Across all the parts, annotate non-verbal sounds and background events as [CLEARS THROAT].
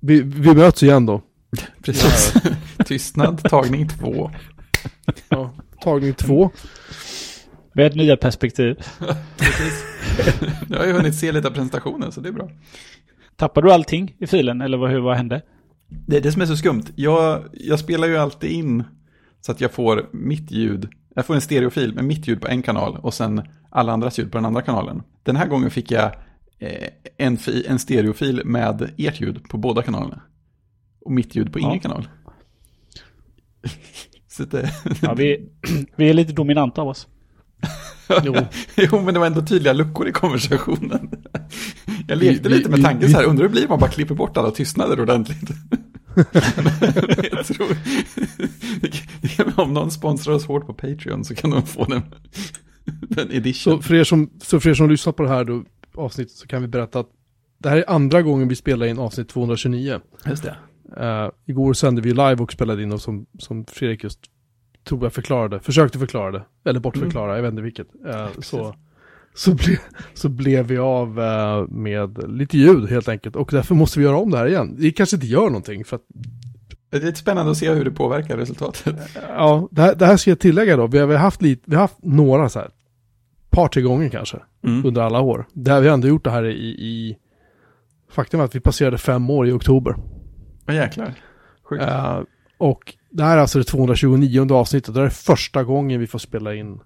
vi, vi möts igen då. [LAUGHS] Precis. Tystnad, tagning två. Ja, tagning två. Med nya perspektiv. Precis. Jag har ju hunnit se lite av presentationen så det är bra. Tappar du allting i filen eller vad, hur, vad hände? Det är det som är så skumt. Jag, jag spelar ju alltid in så att jag får mitt ljud. Jag får en stereofil med mitt ljud på en kanal och sen alla andras ljud på den andra kanalen. Den här gången fick jag en, fi, en stereofil med ert ljud på båda kanalerna. Och mitt ljud på ingen Ja. kanal. [LAUGHS] så det, Ja, vi, [CLEARS THROAT] vi är lite dominanta av oss. [LAUGHS] Jo. jo, men det var ändå tydliga luckor i konversationen. [LAUGHS] Jag lekte Vi- lite med tanken vi- så här, undrar hur det blir om man bara klipper bort alla tystnader ordentligt. jag tror, om någon sponsrar oss hårt på Patreon så kan de få den, den edition. Så för, er som, så för er som lyssnar på det här då, avsnittet så kan vi berätta att det här är andra gången vi spelar in avsnitt 229. Just det. Uh, igår sände vi live och spelade in och som, som Fredrik just tror jag förklarade, försökte förklara det, eller bortförklara, jag vet inte vilket. Eh, så, så, ble, så blev vi av eh, med lite ljud helt enkelt och därför måste vi göra om det här igen. Det kanske inte gör någonting för att, Det är lite spännande att se hur det påverkar resultatet. ja, det här, det här ska jag tillägga då, vi har, vi har haft lite, vi har haft några så här, par, tre gånger kanske, Mm. under alla år. Det har vi ändå gjort det här i, i faktum är att vi passerade fem år i oktober. Vad jäklar. Sjukt. Eh, och det här är alltså det 229 avsnittet. Det här är första gången vi får spela in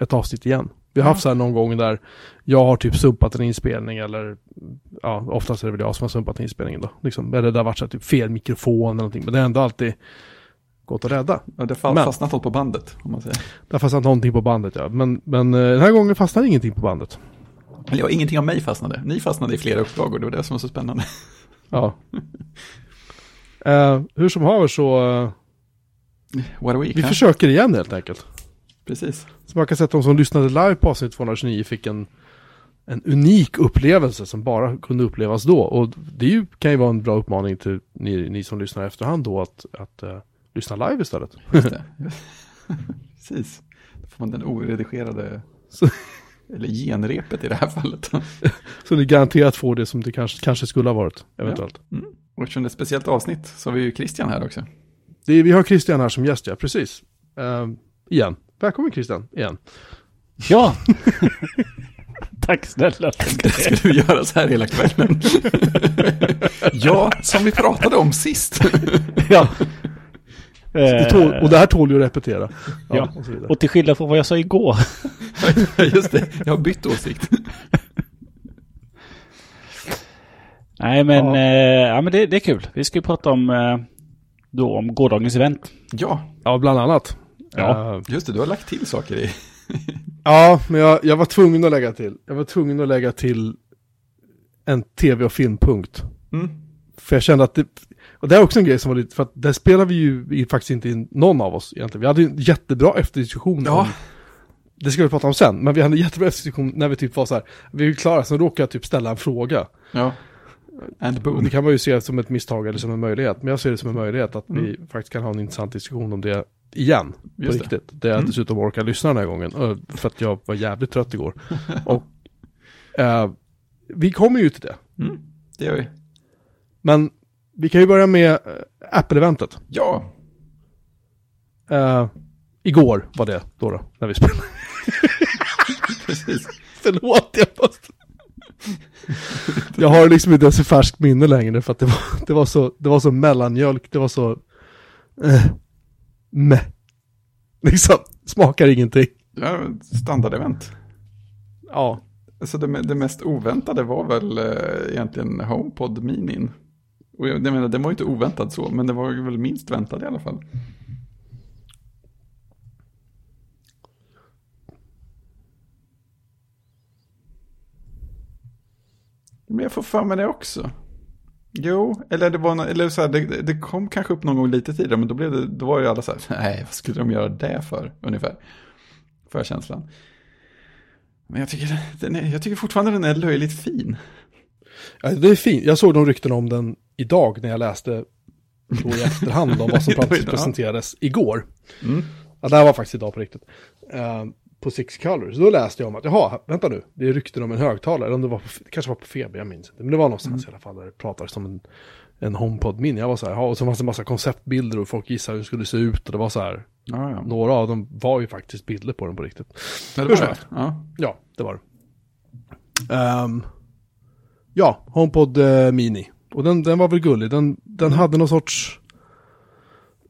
ett avsnitt igen. Vi har haft så här någon gång där jag har typ sumpat en inspelning eller ja, oftast är det väl jag som har sumpat inspelningen då. Liksom, eller det har varit så här typ fel mikrofon eller någonting. Men det har ändå alltid gått att rädda. Ja, det har fastnat något på bandet, om man säger. Det har fastnat någonting på bandet ja. Men, men eh, den här gången fastnade ingenting på bandet. Eller ja, ingenting av mig fastnade. Ni fastnade i flera upplagor, det var det som var så spännande. [LAUGHS] Ja. Eh, hur som haver så, eh, What a week, vi huh? försöker igen helt enkelt. Precis. Så man kan säga att de som lyssnade live på avsnitt 229 fick en, en unik upplevelse som bara kunde upplevas då. Och det ju, kan ju vara en bra uppmaning till ni, ni som lyssnar efterhand då att, att eh, lyssna live istället. Just det. [LAUGHS] Precis. Då får man den oredigerade, Så- eller genrepet i det här fallet. Så ni garanterat får det som det kanske, kanske skulle ha varit, eventuellt. Mm. Och eftersom det är ett speciellt avsnitt så har vi ju Christian här också. Det är, vi har Christian här som gäst, ja, precis. Eh, igen. Välkommen Christian, igen. Ja! [LAUGHS] Tack snälla. Ska du göra så här hela kvällen? [LAUGHS] ja, som vi pratade om sist. ja. Det tål, och det här tål ju att repetera. Ja, Ja. Och så vidare. Och till skillnad från vad jag sa igår. [LAUGHS] Just det, jag har bytt åsikt. Nej men, Ja. ja. ja, men det, det är kul. Vi ska ju prata om, eh, då, om gårdagens event. Ja, ja, bland annat. Ja. Eh, just det, du har lagt till saker i. [LAUGHS] Ja, men jag, jag var tvungen att lägga till. Jag var tvungen att lägga till en tv och filmpunkt. Mm. För jag kände att det, och det är också en grej som var lite, för att där spelar vi ju faktiskt inte in någon av oss egentligen. Vi hade ju en jättebra efterdiskussion Ja. om, det ska vi prata om sen, men vi hade en jättebra efterdiskussion när vi typ var så här, vi är klara, sen råkade jag typ ställa en fråga. Ja. And boom. det kan man ju se som ett misstag eller som en möjlighet, men jag ser det som en möjlighet att vi Mm. faktiskt kan ha en intressant diskussion om det igen. På Just det. riktigt. Det jag Mm. dessutom orkar lyssna den här gången. För att jag var jävligt trött igår. [LAUGHS] och eh, vi kommer ju till det. Mm. Det gör vi. Men vi kan ju börja med eh, Apple-eventet. Ja, Eh, igår var det då, då när vi spelade. [LAUGHS] precis. Förlåt, jag måste... jag har liksom inte ens ett färskt minne längre för att det var, det var, så, det var så mellanmjölk, det var så... Eh, meh. Liksom, smakar ingenting. Ja, standardevent. Ja, Alltså det, det mest oväntade var väl egentligen HomePod Minin. Och jag, jag menar, den var ju inte oväntad så, men det var ju väl minst väntad i alla fall. Men jag får för mig det också. Jo, eller det var eller så här, det, det kom kanske upp någon gång lite tidigare, men då, blev det, då var ju alla så här, [LAUGHS] nej, vad skulle de göra det för, ungefär. För känslan. Men jag tycker, den är, jag tycker fortfarande den är löjligt fin. Ja, det är fint. Jag såg de rykten om den idag när jag läste då i efterhand om vad som [LAUGHS] presenterades igår. Mm. Ja, det här var faktiskt idag på riktigt. Eh, på Six Colors. Då läste jag om att, jaha, vänta nu, det är rykten om en högtalare. Eller om det var på, kanske var på Feber, jag minns inte. Men det var någonstans i alla fall där det pratades om en, en HomePod Mini. Jag var så här, jaha, och så fanns det en massa konceptbilder och folk gissade hur det skulle se ut. Och det var så här, Ja, ja. några av dem var ju faktiskt bilder på den på riktigt. Ja, det var det. Ja. Ja, det var det. Ehm, ja, HomePod eh, Mini. Och den, den var väl gullig. Den, den hade någon sorts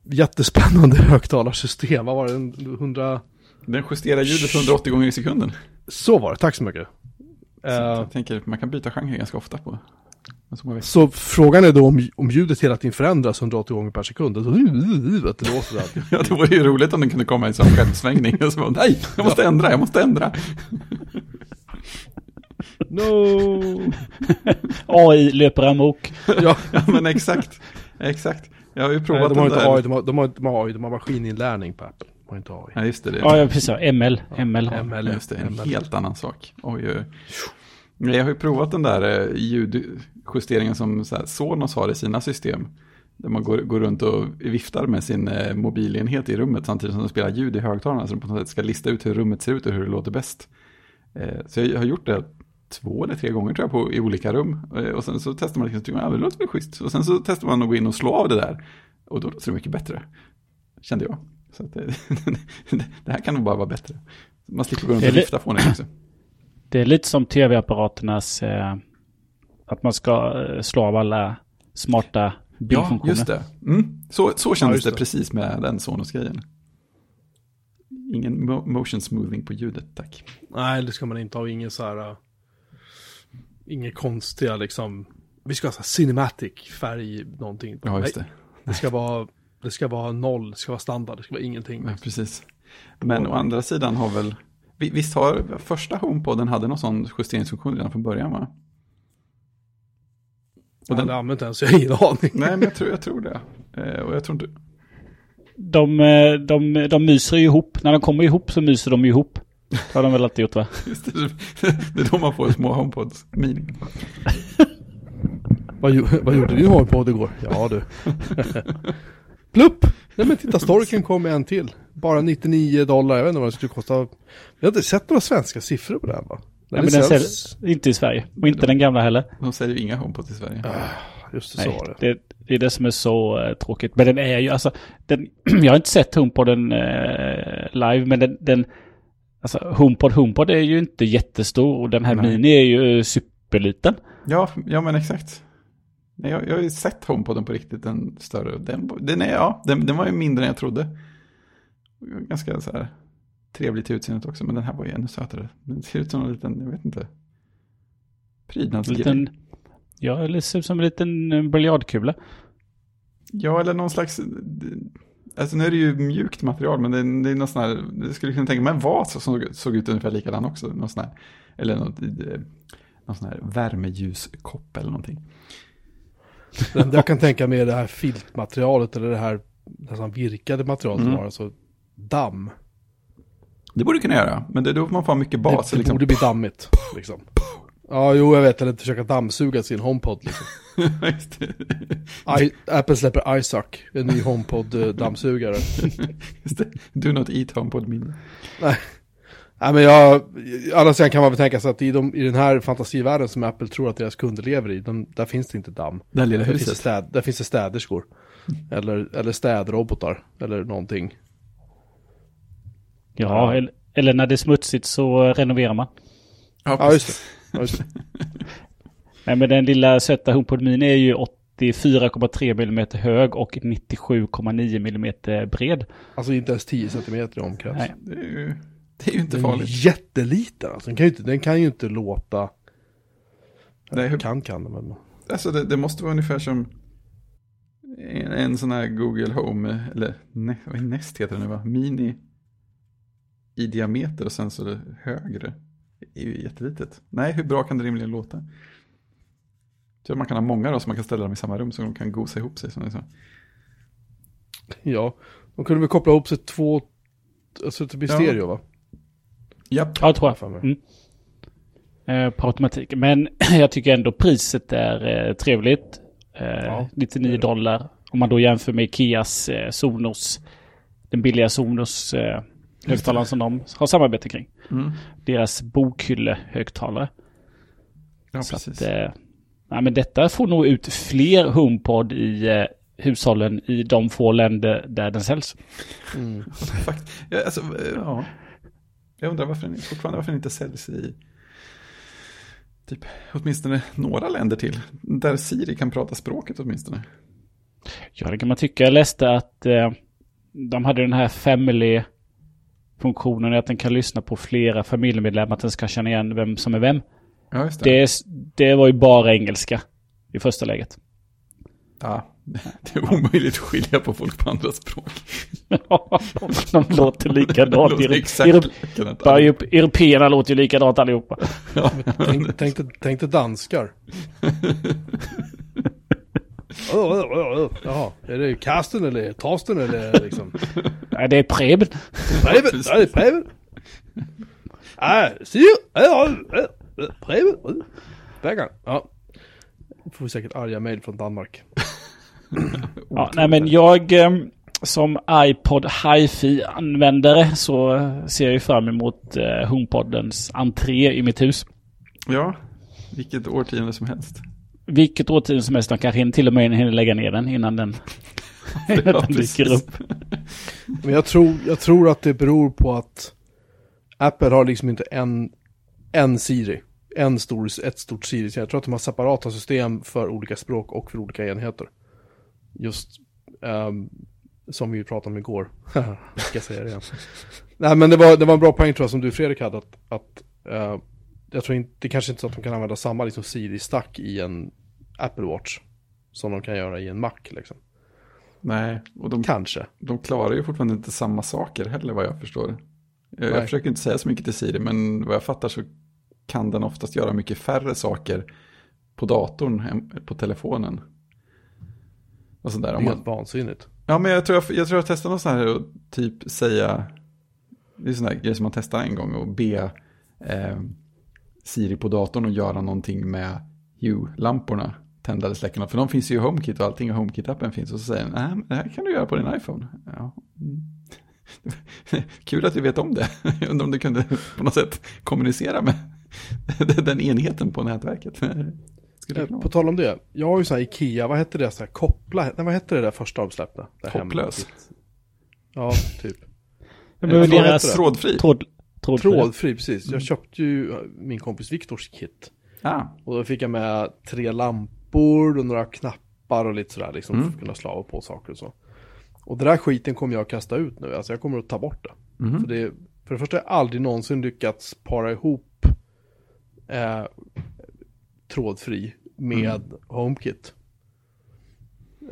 jättespännande [LAUGHS] högtalarsystem. Vad var det? En 100... Den justerar ljudet 180 gånger i sekunden. Så var det, tack så mycket. Så Eh, jag tänker, man kan byta genre ganska ofta på. Så vet. så frågan är då om, om ljudet hela tiden förändras 180 gånger per sekund. Så, att [LAUGHS] det låter där. [LAUGHS] Ja, det vore ju roligt om den kunde komma i en sån självsvängning. Och så bara, nej, jag måste ändra, jag måste ändra. No! [LAUGHS] AI löper amok. [LAUGHS] ja, Ja, men exakt. Exakt. Jag har ju nej, provat de har inte. AI, de har, de har, de har AI, de har maskininlärning på Apple. De har inte AI. Ja, just det. det. Ja, ja precis. ja. ML. ML. har- ML, Ja, Just det, en ML. helt annan sak. Oj, oj. Nej, Jag har ju provat den där eh, ljudjusteringen som så här, Sonos har i sina system. Där man går, går runt och viftar med sin eh, mobilenhet i rummet samtidigt som de spelar ljud i högtalarna. Så de på något sätt ska lista ut hur rummet ser ut och hur det låter bäst. Eh, så jag har gjort det två eller tre gånger tror jag på, i olika rum. Eh, och sen så testar man liksom, tycker man, ja, det låter väl schysst. Och sen så testar man att gå in och slå av det där. Och då låter det mycket bättre. Kände jag. Så att det, [LAUGHS] det här kan nog bara vara bättre. Man slipper gå runt och från det också. [CLEARS THROAT] Det är lite som tv-apparaternas... Eh, att man ska eh, slå av alla smarta Ja, bildfunktioner. just det. Mm. Så, så kändes just det. det. precis med den Sonos-grejen. Ingen mo motion smoothing på ljudet, tack. Nej, det ska man inte ha. Ingen så här... Inga konstiga liksom... Vi ska ha så här cinematic färg, någonting. Ja, just Nej, det. det ska vara... Det ska vara noll, det ska vara standard, det ska vara ingenting. Ja, precis. Men å andra sidan har väl... vi- Visst har första HomePoden hade någon sån justeringsfunktion redan från början va? Jag Och den, hade använt den så jag har ingen aning. nej, men jag tror, jag tror det. Eh, och jag tror inte... De, eh, de, de myser ju ihop. När de kommer ihop så myser de ihop. Det har de väl alltid gjort va? Just det, [LAUGHS] det är då man får små HomePods mini. [LAUGHS] Vad, vad gjorde din HomePod igår? Ja du. [LAUGHS] Plupp! Nej men titta, Storken kom med en till. Bara 99 dollar, jag vet inte vad den skulle kosta. Jag har inte sett några svenska siffror på den va? Ja, men den säljs inte i Sverige. Och inte den gamla heller. De säljer ju inga HomePods i Sverige. Just det, så Nej, var det. det, det är det som är så eh, tråkigt. Men den är ju, alltså, den, [CLEARS THROAT] jag har inte sett HomePoden uh, live, men den, den, alltså HomePod, HomePod är ju inte jättestor och den här Nej. Mini är ju superliten. Ja, ja men exakt. Nej, Jag, jag har ju sett HomePoden på riktigt, den större. Den, den, är, ja, den, den var ju mindre än jag trodde. Ganska så här trevlig till utseendet också, men den här var ju ännu sötare. Den ser ut som en liten, jag vet inte, prydnadsgrej. liten, ja, det ser ut som en liten eh, biljardkula. Ja, eller någon slags, alltså nu är det ju mjukt material, men det, är- det är någon sån här, det skulle kunna tänka mig en vas som såg, såg ut ungefär likadan också. Någon sån här, eller något, eh, någon sån här värmeljuskopp eller någonting. [LAUGHS] Jag kan tänka mig det här filtmaterialet eller det här nästan virkade materialet Mm. som var alltså damm. Det borde kunna göra, men det är då man får mycket bas. det det liksom. borde bli dammigt. Liksom. [LAUGHS] Ja, jo, jag vet. Eller försöka dammsuga sin HomePod. Liksom. [LAUGHS] I, Apple släpper iSuck, en ny HomePod-dammsugare. [LAUGHS] Det. Do not eat HomePod mini. Nej. Nej, men jag, alla sidan kan man väl tänka sig att i, de, i den här fantasivärlden som Apple tror att deras kunder lever i, de, där finns det inte damm. Det här lilla Där finns, det huset. städ, där finns det städerskor. Eller, eller städrobotar, eller någonting. Ja, eller, eller när det är smutsigt så eh, renoverar man. Ja, just det. Ja, just det. [LAUGHS] Nej, men den lilla söta HomePod Mini är ju 84,3 mm hög och 97,9 mm bred. Alltså inte ens 10 cm i omkrets. Nej. Det är ju, det är ju inte Den är farligt. jätteliten alltså. Den kan ju inte, den kan ju inte låta... Nej, hur- kan kan den men... Alltså det, det måste vara ungefär som en, en sån här Google Home, eller ne, vad är Nest heter det nu va? Mini i diameter och sen så är det högre. Det är ju jättelitet. Nej, hur bra kan det rimligen låta? Så att man kan ha många då, så man kan ställa dem i samma rum så de kan gosa ihop sig. Som. Ja, de kunde väl koppla ihop sig två... Alltså det blir Ja. stereo va? Japp. Ja, tror jag. Mm. Eh, på automatik. Men [CLEARS THROAT] jag tycker ändå priset är eh, trevligt. Eh, Ja, 99 dollar. Om man då jämför med Ikeas eh, Sonos. Den billiga Sonos. Eh, högtalaren som de har samarbete kring. Mm. Deras bokhyllehögtalare. Ja, Så precis. att, eh, nej, men detta får nog ut fler HomePod i eh, hushållen i de få länder där den säljs. Mm. [LAUGHS] Fakt- ja, alltså, eh, ja. Jag undrar varför den fortfarande varför den inte säljs i typ åtminstone några länder till. Där Siri kan prata språket åtminstone. Ja, det kan man tycka. Jag läste att eh, de hade den här family-funktionen, att den kan lyssna på flera familjemedlemmar, att den ska känna igen vem som är vem. Ja, just det. Det, det var ju bara engelska i första läget. Ja, [LAUGHS] det är omöjligt att skilja på folk på andra språk. [LAUGHS] de låter likadant. [LAUGHS] låter exakt Euro- likadant. Européerna låter ju likadant allihopa. Ja, Tänk, tänk, tänk dig danskar. Ö, ö, ö. Jaha, är det Karsten eller Torsten eller liksom? Nej, det är Preben. Preben, ja, det är Preben. Ja, Sir, ja, ja. Får vi säkert arga mejl från Danmark. [LAUGHS] Ja, nej, men jag eh, som iPod Hi-Fi-användare så eh, ser jag ju fram emot eh, HomePodens entré i mitt hus. ja, vilket årtionde som helst. Vilket årtionde som helst, de kanske till och med hinner lägga ner den innan den, innan [LAUGHS] Ja, [LAUGHS] den dyker upp. Men jag tror, jag tror att det beror på att Apple har liksom inte en, en Siri. En stor, ett stort Siri. Jag tror att de har separata system för olika språk och för olika enheter. Just ehm, som vi pratade om igår. [LAUGHS] Ska jag säga det igen. [LAUGHS] Nej men det var, det var en bra poäng tror jag som du Fredrik hade. Att, att eh, jag tror inte, det kanske inte är så att de kan använda samma liksom, Siri-stack i en Apple Watch. Som de kan göra i en Mac liksom. Nej, och de, Kanske. de klarar ju fortfarande inte samma saker heller vad jag förstår. Jag, jag försöker inte säga så mycket till Siri, men vad jag fattar så kan den oftast göra mycket färre saker på datorn än på telefonen. Och sådär. Om man, Helt vansinnigt. Ja, men jag tror jag, jag tror jag testar något sånt här och typ säga, det är sån där grej som man testar en gång och be eh, Siri på datorn och göra någonting med Hue-lamporna, tända eller släcka. För de finns ju i HomeKit och allting i HomeKit-appen finns. Och så säger den, nej, men det här kan du göra på din iPhone. Ja. [LAUGHS] Kul att du vet om det. [LAUGHS] Jag undrar om du kunde på något sätt kommunicera med [LAUGHS] den enheten på nätverket. Eh, På tal om det, jag har ju så här Ikea, vad hette det, så här koppla, nej vad hette det där första de släppte? Det här Kopplös. Ja, typ. [LAUGHS] Men Vad deras? Trådfri. tråd, trådfri. Trådfri, precis. Jag köpte ju eh, min kompis Viktors kit. Ja, Och då fick jag med tre lampor och några knappar och lite sådär liksom Mm. för att kunna slava på saker och så. Och det där skiten kommer jag att kasta ut nu, alltså jag kommer att ta bort det. Mhm. För, det för det första har jag aldrig någonsin lyckats para ihop eh, trådfri med Mm. HomeKit.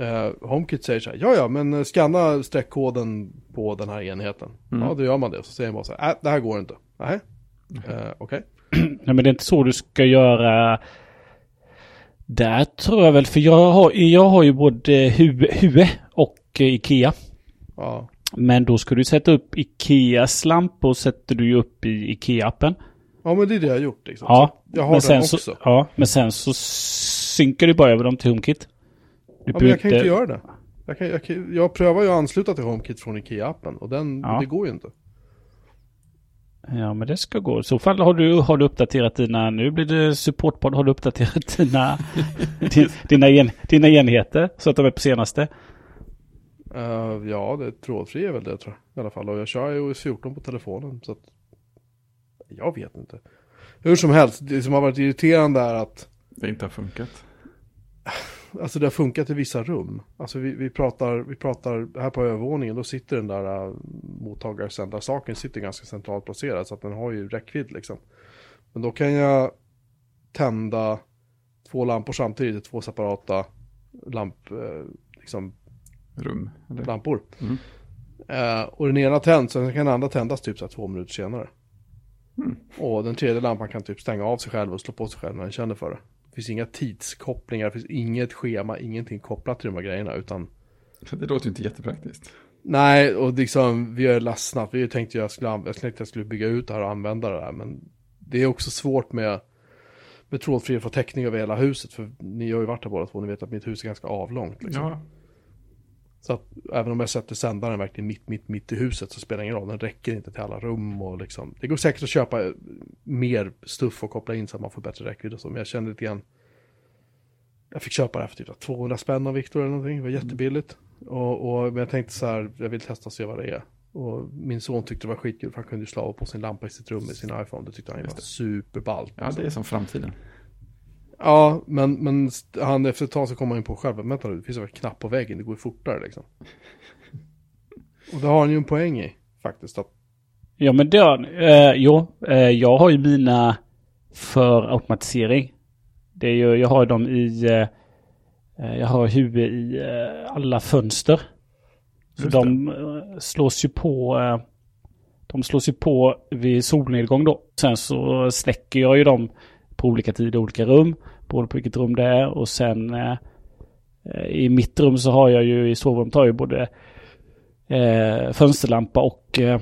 Eh, HomeKit säger så här, ja ja men scanna streckkoden på den här enheten. Mm. Ja då gör man det, så säger man bara så här, äh, det här går inte. Nej, eh, okej. [CLEARS THROAT] Nej, men det är inte så du ska göra. Där tror jag väl, för jag har, jag har ju både Hue, Hue och eh, Ikea. Ja. Men då ska du sätta upp Ikeas lampor sätter du ju upp i Ikea-appen. Ja, men det är det jag har gjort liksom. Ja, jag har men den sen också. Så, ja, men sen så synkar du bara över dem till HomeKit. Du Ja, men jag kan ju inte göra det. Jag, kan, jag, jag prövar ju att ansluta till HomeKit från Ikea-appen och den, Ja. det går ju inte. Ja, men det ska gå. I så fall har du, har du uppdaterat dina, nu blir det supportpodd, har du uppdaterat dina, [LAUGHS] din- dina, en, dina enheter så att de är på senaste? Eh, ja, det trådfri är väl det tror jag i alla fall. Och jag kör iOS 14 på telefonen så att jag vet inte. Hur som helst, det som har varit irriterande är att det inte har funkat. Alltså det har funkat i vissa rum. Alltså vi, vi, pratar, vi pratar här på övervåningen, då sitter den där uh, mottagarsändarsaken sitter ganska centralt placerad så att den har ju räckvidd liksom. Men då kan jag tända två lampor samtidigt, två separata lamp, eh, liksom, Rum. Eller? lampor. Mm. Eh, och den ena tänds, sen kan den andra tändas typ så här två minuter senare. Mm. Och den tredje lampan kan typ stänga av sig själv och slå på sig själv när den känner för det. Det finns inga tidskopplingar, det finns inget schema, ingenting kopplat till de här grejerna utan [LAUGHS] Det låter ju inte jättepraktiskt. Nej, och liksom vi har ledsnat. Vi tänkte jag skulle, jag tänkte jag skulle bygga ut det här och använda det där. Men det är också svårt med, med trådfri att få täckning över hela huset. För ni har ju varit här båda två, ni vet att mitt hus är ganska avlångt. Liksom. Ja. Så att även om jag sätter sändaren verkligen mitt, mitt, mitt i huset så spelar det ingen roll. Den räcker inte till alla rum och liksom. Det går säkert att köpa mer stuff och koppla in så att man får bättre räckvidd och så. Men jag kände lite grann. Jag fick köpa det här för typ 200 spänn av Victor eller någonting. Det var jättebilligt. Och, och men jag tänkte så här, jag vill testa och se vad det är. Och min son tyckte det var skitkul för han kunde ju slå på sin lampa i sitt rum med sin iPhone. Det tyckte han ju var superballt. Ja, det är som framtiden. Ja, men, men han efter ett tag så kom han in på själv. Vänta nu, det finns en knapp på väggen, det går fortare liksom. [LAUGHS] Och det har han ju en poäng i, faktiskt. Att... Ja, men det har eh, Jo, eh, jag har ju mina för automatisering. Det är ju, jag har dem i... Eh, eh jag har huvud i eh, alla fönster. Så de eh, slås ju på... de slås ju på vid solnedgång då. Sen så släcker jag ju dem på olika tider, olika rum. Beroende på vilket rum det är. Och sen eh, i mitt rum så har jag ju i sovrummet har jag både eh, fönsterlampa och eh,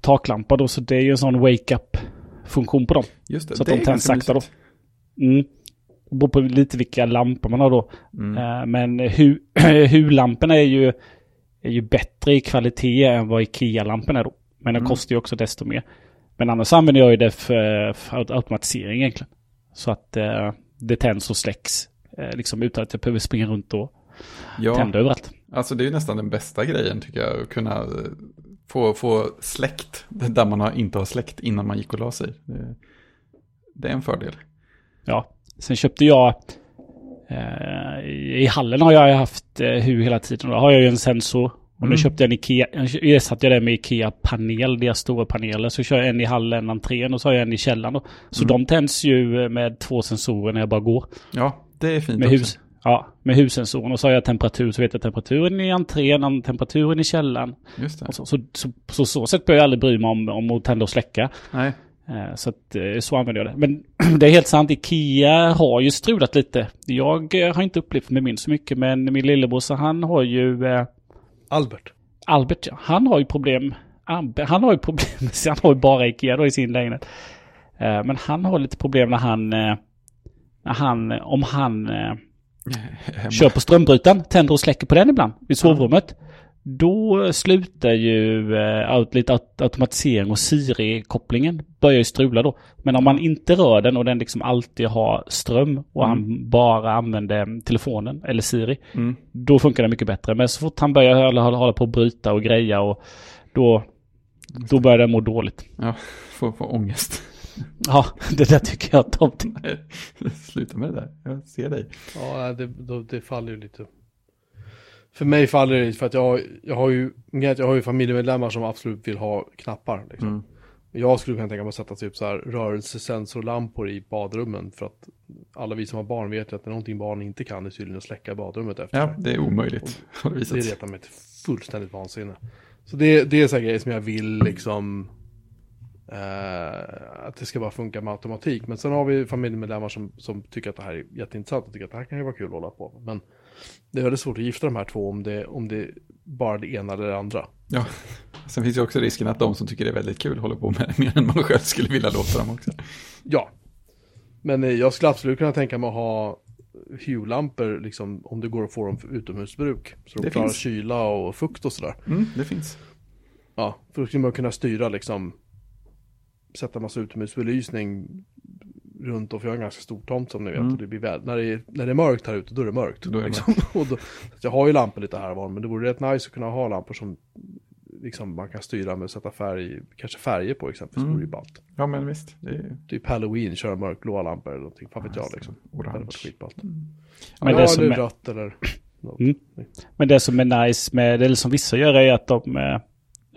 taklampa då. Så det är ju en sån wake-up funktion på dem. Just det, så att det de tänds sakta då. Mm. Det beror på lite vilka lampor man har då. Mm. Eh, men HU-lamporna [CLEARS THROAT] är ju, är ju bättre i kvalitet än vad IKEA-lamporna är då. Men de mm. kostar ju också desto mer. Men annars använder jag ju det för, för automatisering egentligen. Så att eh, det tänds och släcks. Eh, liksom utan att jag behöver springa runt och ja. tända överallt. Alltså det är nästan den bästa grejen tycker jag. Att kunna eh, få, få släckt där man har, inte har släckt innan man gick och la sig. Det, det är en fördel. Ja, sen köpte jag eh, i hallen har jag haft eh, HU hela tiden. Då har jag ju en sensor och nu mm. köpte jag en Ikea, ersatte jag det med Ikea-panel, deras stora paneler. Så kör jag en i hallen, entrén och så har jag en i källaren. Då. Så mm. de tänds ju med två sensorer när jag bara går. Ja, det är fint med också. Hus, ja, med hussensorn. Och så har jag temperatur, så vet jag temperaturen i entrén, temperaturen i källaren. Just det. Så, så, så, så, så sätt behöver jag aldrig bry mig om, om att tända och släcka. Nej. Eh, så att, eh, så använder jag det. Men [CLEARS THROAT] det är helt sant, Ikea har ju strulat lite. Jag eh, har inte upplevt med min så mycket, men min lillebror han har ju Albert. Albert, ja. Han har ju problem. Han har ju problem, [LAUGHS] han har ju bara Ikea då i sin lägenhet. Eh, men han har lite problem när han, eh, när han, om han eh, [LAUGHS] kör på strömbrytaren, tänder och släcker på den ibland i sovrummet. Då slutar ju eh, lite automatisering och Siri-kopplingen börjar ju strula då. Men om man inte rör den och den liksom alltid har ström och mm. han bara använder telefonen eller Siri. Mm. Då funkar det mycket bättre. Men så fort han börjar hålla, hålla på att bryta och greja och då, då börjar den må dåligt. Ja, får, får ångest. Ja, det där tycker jag att [LAUGHS] de... Sluta med det där, jag ser dig. Ja, det, det faller ju lite för mig faller det för att jag, jag har ju, jag har ju familjemedlemmar som absolut vill ha knappar. Liksom. Mm. Jag skulle kunna tänka mig att sätta typ så här rörelsesensorlampor i badrummen för att alla vi som har barn vet ju att det är någonting barn inte kan är tydligen att släcka badrummet efter. Ja, det är omöjligt. [LAUGHS] Och det, det retar mig till fullständigt vansinne. Så det, det är så grejer som jag vill liksom Uh, att det ska bara funka med automatik. Men sen har vi familjemedlemmar som, som tycker att det här är jätteintressant och tycker att det här kan ju vara kul att hålla på. Men det är väldigt svårt att gifta de här två om det, om det bara det ena eller det andra. Ja, sen finns ju också risken att de som tycker det är väldigt kul håller på med det mer än man själv skulle vilja låta dem också. Ja, men eh, jag skulle absolut kunna tänka mig att ha Hue-lampor, liksom, om det går att få dem för utomhusbruk. Så de det klarar finns. kyla och fukt och sådär. Mm, det finns. Ja, för då skulle man kunna styra liksom, sätta massa utomhusbelysning runt och för jag har en ganska stor tomt som ni vet. Mm. Och det blir väl, när, det är, när det är mörkt här ute, då är det mörkt. Då är det liksom. [LAUGHS] och då, jag har ju lampor lite här och var, men det vore rätt nice att kunna ha lampor som liksom, man kan styra med att sätta färg, kanske färger på exempelvis. Mm. Det vore ju ballt. Ja men visst. Det är... Typ halloween, köra mörkblåa lampor eller någonting. Fan vet jag liksom. Orange. Det skitballt. Mm. Ja, men det eller är... rött eller mm. Men det som är nice med, eller som vissa gör är att de, eh,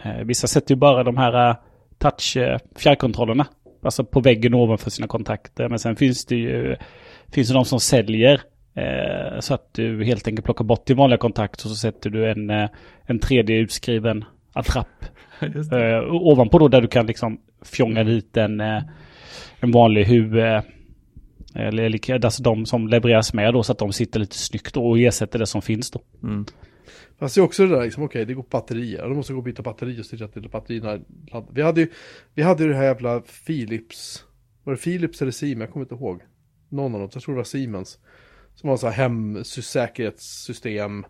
eh vissa sätter ju bara de här eh, touch eh, alltså på väggen ovanför sina kontakter. Men sen finns det ju finns det de som säljer eh, så att du helt enkelt plockar bort din vanliga kontakt och så sätter du en, eh, en 3D-utskriven attrapp [LAUGHS] eh, ovanpå då där du kan liksom fjonga dit en, eh, en vanlig huvud eh, eller alltså de som levereras med då så att de sitter lite snyggt och ersätter det som finns då. Mm. Fast det är också det där, liksom, okej, okay, det går batterier. Då måste gå och byta batteri och styra till batterierna. Vi hade ju vi hade ju det här jävla Philips. Var det Philips eller Siemens? Jag kommer inte ihåg. Någon av dem, jag tror det var Siemens. Som var så här hemsäkerhetssystem.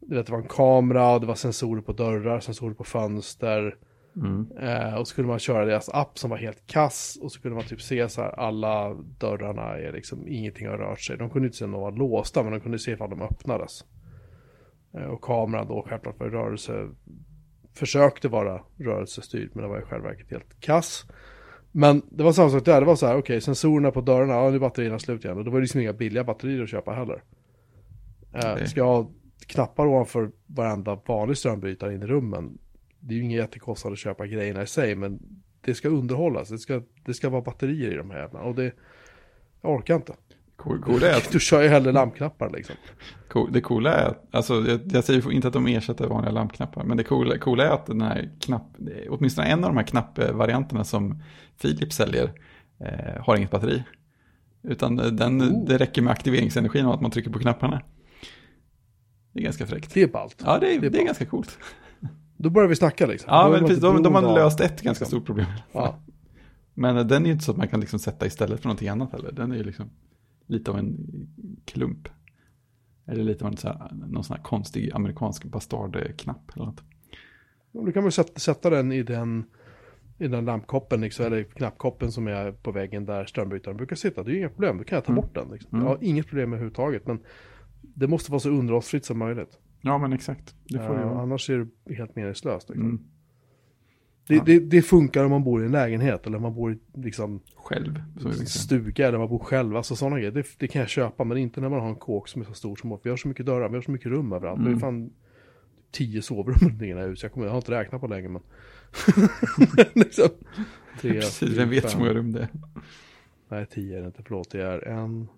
du vet, det var en kamera, det var sensorer på dörrar, sensorer på fönster. Mm. Eh, och så kunde man köra deras app som var helt kass. Och så kunde man typ se så här, alla dörrarna är liksom, ingenting har rört sig. De kunde inte se om de var låsta, men de kunde se ifall de öppnades. Eh, och kameran då självklart var rörelse, försökte vara rörelsestyrd, men det var i själva verket helt kass. Men det var samma sak där, det var så här, okej, okay, sensorerna på dörrarna, ja nu är batterierna slut igen. Och då var det liksom inga billiga batterier att köpa heller. Eh, Nej. ska jag ha knappar ovanför varenda vanlig strömbrytare in i rummen, det är ju ingen jättekostnad att köpa grejerna i sig, men det ska underhållas. Det ska, det ska vara batterier i de här jävlarna. Och det, jag orkar inte. Cool, cool är att, Du kör ju hellre lampknappar liksom. cool, det coola är, alltså jag, jag säger inte att de ersätter vanliga lampknappar, men det coola, coola är att den här knapp, åtminstone en av de här knappvarianterna som Philips säljer eh, har inget batteri. Utan den, Oh. det räcker med aktiveringsenergin och att man trycker på knapparna. Det är ganska fräckt. Det är ballt. Ja, det är, Det är det är ganska coolt. Då börjar vi snacka liksom. Ja, men precis, de, de har löst ett ganska stort problem. Ja. Men den är ju inte så att man kan liksom sätta istället för någonting annat heller. Den är ju liksom lite av en klump. Eller lite av en så här, någon sån här konstig amerikansk bastardknapp eller något. Du kan väl sätta, sätta den i den, i den lampkoppen, liksom, eller knappkoppen som är på väggen där strömbrytaren brukar sitta. Det är ju inga problem, då kan jag ta Mm. bort den. Liksom. Mm. Jag har inget problem överhuvudtaget, men det måste vara så underhållsfritt som möjligt. Ja, men exakt. Det får vara. annars är det helt meningslöst. Liksom. Mm. Det, Ja. det, det funkar om man bor i en lägenhet eller om man bor i liksom, Själv. Liksom. stuga eller man bor själv. Alltså sådana grejer, det, det kan jag köpa. Men inte när man har en kåk som är så stor som vi har så mycket dörrar, vi har så mycket rum överallt. Mm. Det är fan tio sovrum i det här huset. Jag, kommer, jag har inte räknat på länge men. [LAUGHS] liksom, tre, [LAUGHS] Precis, vem vet hur många rum det är. Nej, tio är det inte. Förlåt, det är en,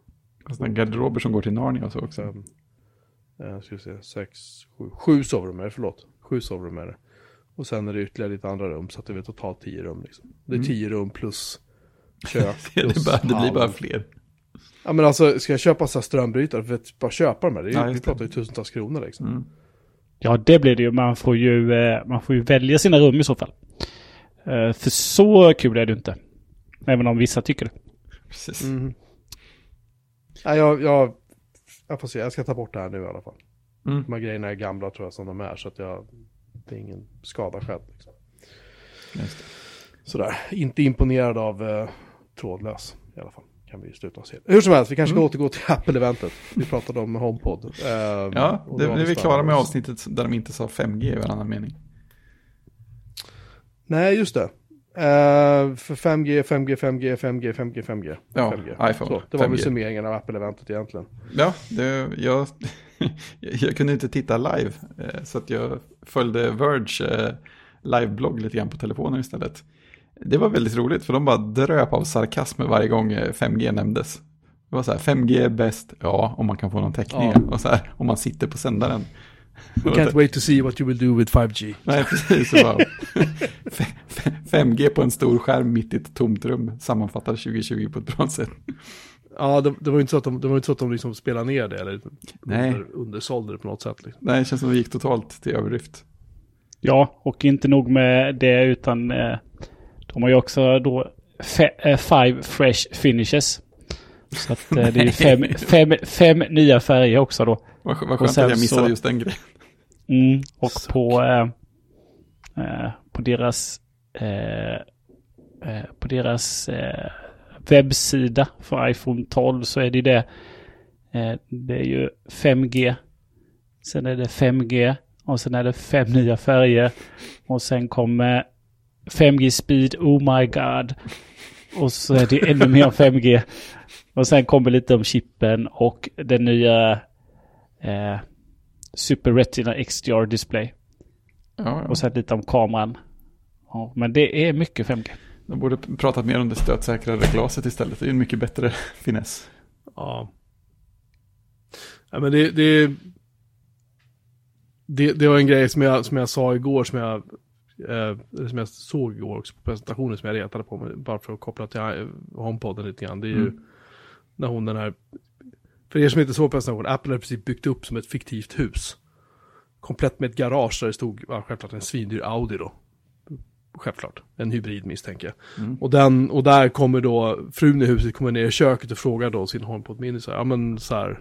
Sådana garderober som går till Narnia och så också. fem, eh, ska vi se, sex, sju, sju sovrum är det, förlåt. Sju sovrum är det. Och sen är det ytterligare lite andra rum så att det är totalt tio rum liksom. Det är Mm. tio rum plus kök. [LAUGHS] det, plus är bara, det blir bara fler. Ja men alltså, ska jag köpa så här strömbrytare för att bara köpa de här? Det är, ju- Ja, vi det. pratar ju tusentals kronor liksom. Mm. Ja, det blir det ju. Man får ju, eh, man får ju välja sina rum i så fall. Eh, För så kul är det inte. Även om vissa tycker det. Precis. Mhm. Nej, jag, jag, jag får se, jag ska ta bort det här nu i alla fall. Mm. De här grejerna är gamla tror jag som de är så att jag, det är ingen skada skedd. Liksom. Sådär, inte imponerad av eh, trådlös i alla fall. Kan vi sluta oss helt. Hur som helst, vi kanske ska Mm. återgå till [LAUGHS] Apple-eventet. Vi pratade om HomePod. Eh, Ja, det, är vi klara med avsnittet där de inte sa 5G i varannan mening. Nej, just det. Eh, för 5G, 5G, 5G, 5G, 5G, 5G. Ja, 5G. iPhone, Så, det var väl 5G. summeringen av Apple-eventet egentligen. Ja, det, jag, [LAUGHS] jag kunde inte titta live, eh, så att jag följde Verge eh, liveblogg lite grann på telefonen istället. Det var väldigt roligt, för de bara dröp av sarkasm varje gång eh, 5G nämndes. Det var så här, 5G är bäst, ja, om man kan få någon täckning. Ja. Och så här, om man sitter på sändaren. We can't wait to see what you will do with 5G. Nej, precis. [LAUGHS] F- 5G på en stor skärm mitt i ett tomt rum sammanfattar 2020 på ett bra sätt. Ja, det, det var ju inte så att de, det var inte så att de liksom spelade ner det eller Nej. under, undersålde det på något sätt. Liksom. Nej, det känns som det gick totalt till överdrift. Ja, och inte nog med det utan eh, de har ju också då fe- eh, five fresh finishes. Så att eh, det är ju fem, fem, fem nya färger också då. Vad, vad skönt att jag missade så- just den grejen. Mm, och Suck. på, eh, eh, på deras, eh, eh, på deras eh, webbsida för iPhone 12 så är det det. Eh, det är ju 5G. Sen är det 5G och sen är det fem nya färger. Och sen kommer 5G speed, oh my god. Och så är det ännu mer 5G. Och sen kommer lite om chippen och den nya eh, Super Retina XDR display. Ja, ja. Och sen lite om kameran. Ja, men det är mycket 5G. De borde pratat mer om det stötsäkrare glaset istället. Det är ju en mycket bättre [LAUGHS] finess. Ja. ja men det, det, det, det var en grej som jag, som jag sa igår som jag, eh, som jag såg igår också på presentationen som jag retade på mig bara för att koppla till HomePoden lite grann. Det är ju Mm. när hon den här, för er som inte såg presentationen, Apple har precis byggt upp som ett fiktivt hus. Komplett med ett garage där det stod, ja, självklart en svindyr Audi då. Självklart, en hybrid misstänker jag. Mm. Och, den, och där kommer då frun i huset kommer ner i köket och frågar då sin HomePod Mini så här, ja men så här.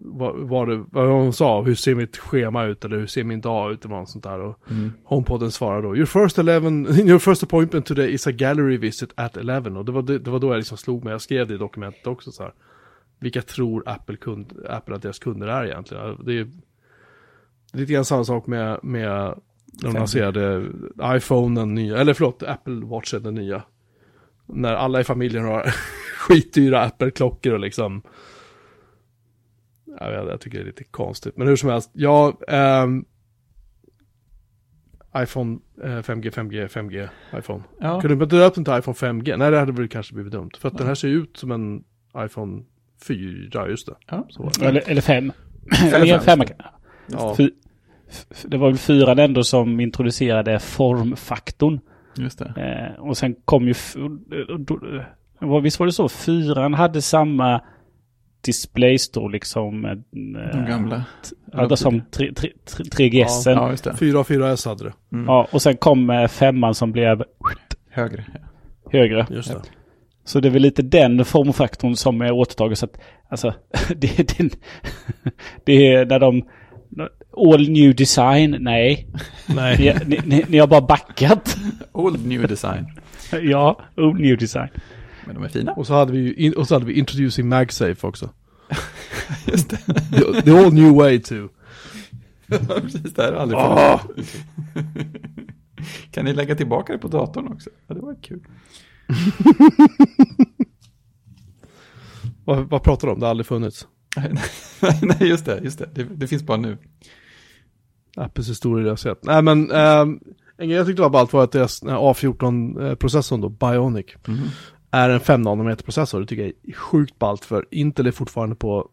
vad, vad, det, vad hon sa, hur ser mitt schema ut eller hur ser min dag ut eller något sånt där. Och Mm. HomePoden svarade då, your first, 11, [LAUGHS] your first appointment today is a gallery visit at 11. Och det var, det, det var då jag liksom slog mig, jag skrev det i dokumentet också så här. Vilka tror Apple, kund, Apple att deras kunder är egentligen? Det är, det är lite grann samma sak med, med när de 5G. lanserade iPhone den nya, eller förlåt, Apple Watch den nya. När alla i familjen har [LAUGHS] skitdyra Apple-klockor och liksom jag, vet, jag tycker det är lite konstigt. Men hur som helst, ja, ehm, iPhone eh, 5G, 5G, 5G, iPhone. Ja. Kunde du inte döpt den till iPhone 5G? Nej, det hade väl kanske blivit dumt. För att den här ser ut som en iPhone 4, just det. Ja. Så var det. Eller, eller fem. Eller Eller fem. fem. Ja, Fy- f- Det var väl fyran ändå som introducerade formfaktorn. Just det. Eh, och sen kom ju... då- vad- Visst var det så? Fyran hade samma displaystorlek som... eh, De gamla. Ja, som 3GS. Ja, Ja, just det. 4 och 4S hade det. ja, och sen kom eh, femman som blev Högre. högre. Just det. Så det är väl lite den formfaktorn som är återtagen. Så att, alltså, [LAUGHS] det, är den, det är när de... All new design, nej. Nej. Ni, ni, ni, ni har bara backat. Old new design. [LAUGHS] ja, all new design. Men de är fina. Och så hade vi ju, in, och så hade vi Introducing MagSafe också. [LAUGHS] Just det. The, the all new way to. [LAUGHS] Precis, det här har aldrig funnits. Kan ni lägga tillbaka det på datorn också? Ja, det var kul. Vad, vad pratar du om? Det har aldrig funnits. [LAUGHS] Nej, just det. Just det. det. Det finns bara nu. Apples historia jag sett. Nej men, ähm, en grej jag tyckte var ballt var att deras här A14-processorn då, Bionic, Mhm. är en 5 nanometer processor. Det tycker jag är sjukt ballt för Intel är fortfarande på,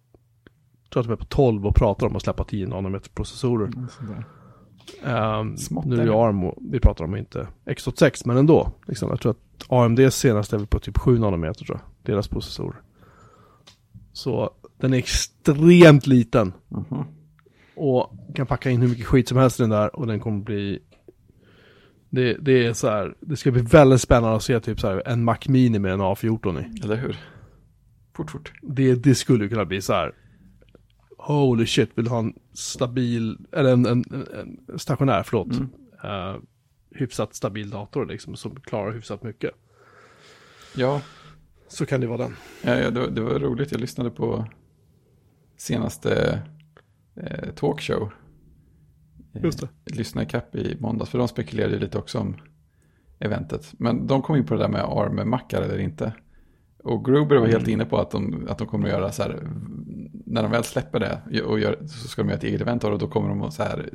jag tror att de är på 12 och pratar om att släppa 10 nanometer processorer. Sådär. Ehm, Smått nu är det. ARM och vi pratar om inte X86 men ändå. Liksom, jag tror att AMDs senaste är väl på typ 7 nanometer tror jag, deras processor. Så den är extremt liten. Mhm. Och kan packa in hur mycket skit som helst i den där och den kommer bli det, det är så här, det ska bli väldigt spännande att se typ så här en Mac Mini med en A14 i. Eller hur? Fort, fort. Det, det skulle ju kunna bli så här. Holy shit, vill du ha en stabil, eller en, en, en, stationär, förlåt. Mm. eh, hyfsat stabil dator liksom, som klarar hyfsat mycket. Ja, Så kan det vara den. ja, ja det, var- det var roligt. Jag lyssnade på senaste eh, talkshow. Eh, Just det. Lyssna ikapp i måndags. För de spekulerade lite också om eventet. Men de kom in på det där med ARM-mackar eller inte. Och Gruber var helt inne på att de, att de kommer att göra så här. När de väl släpper det och gör, så ska de göra ett eget event av det. Och då kommer de att så här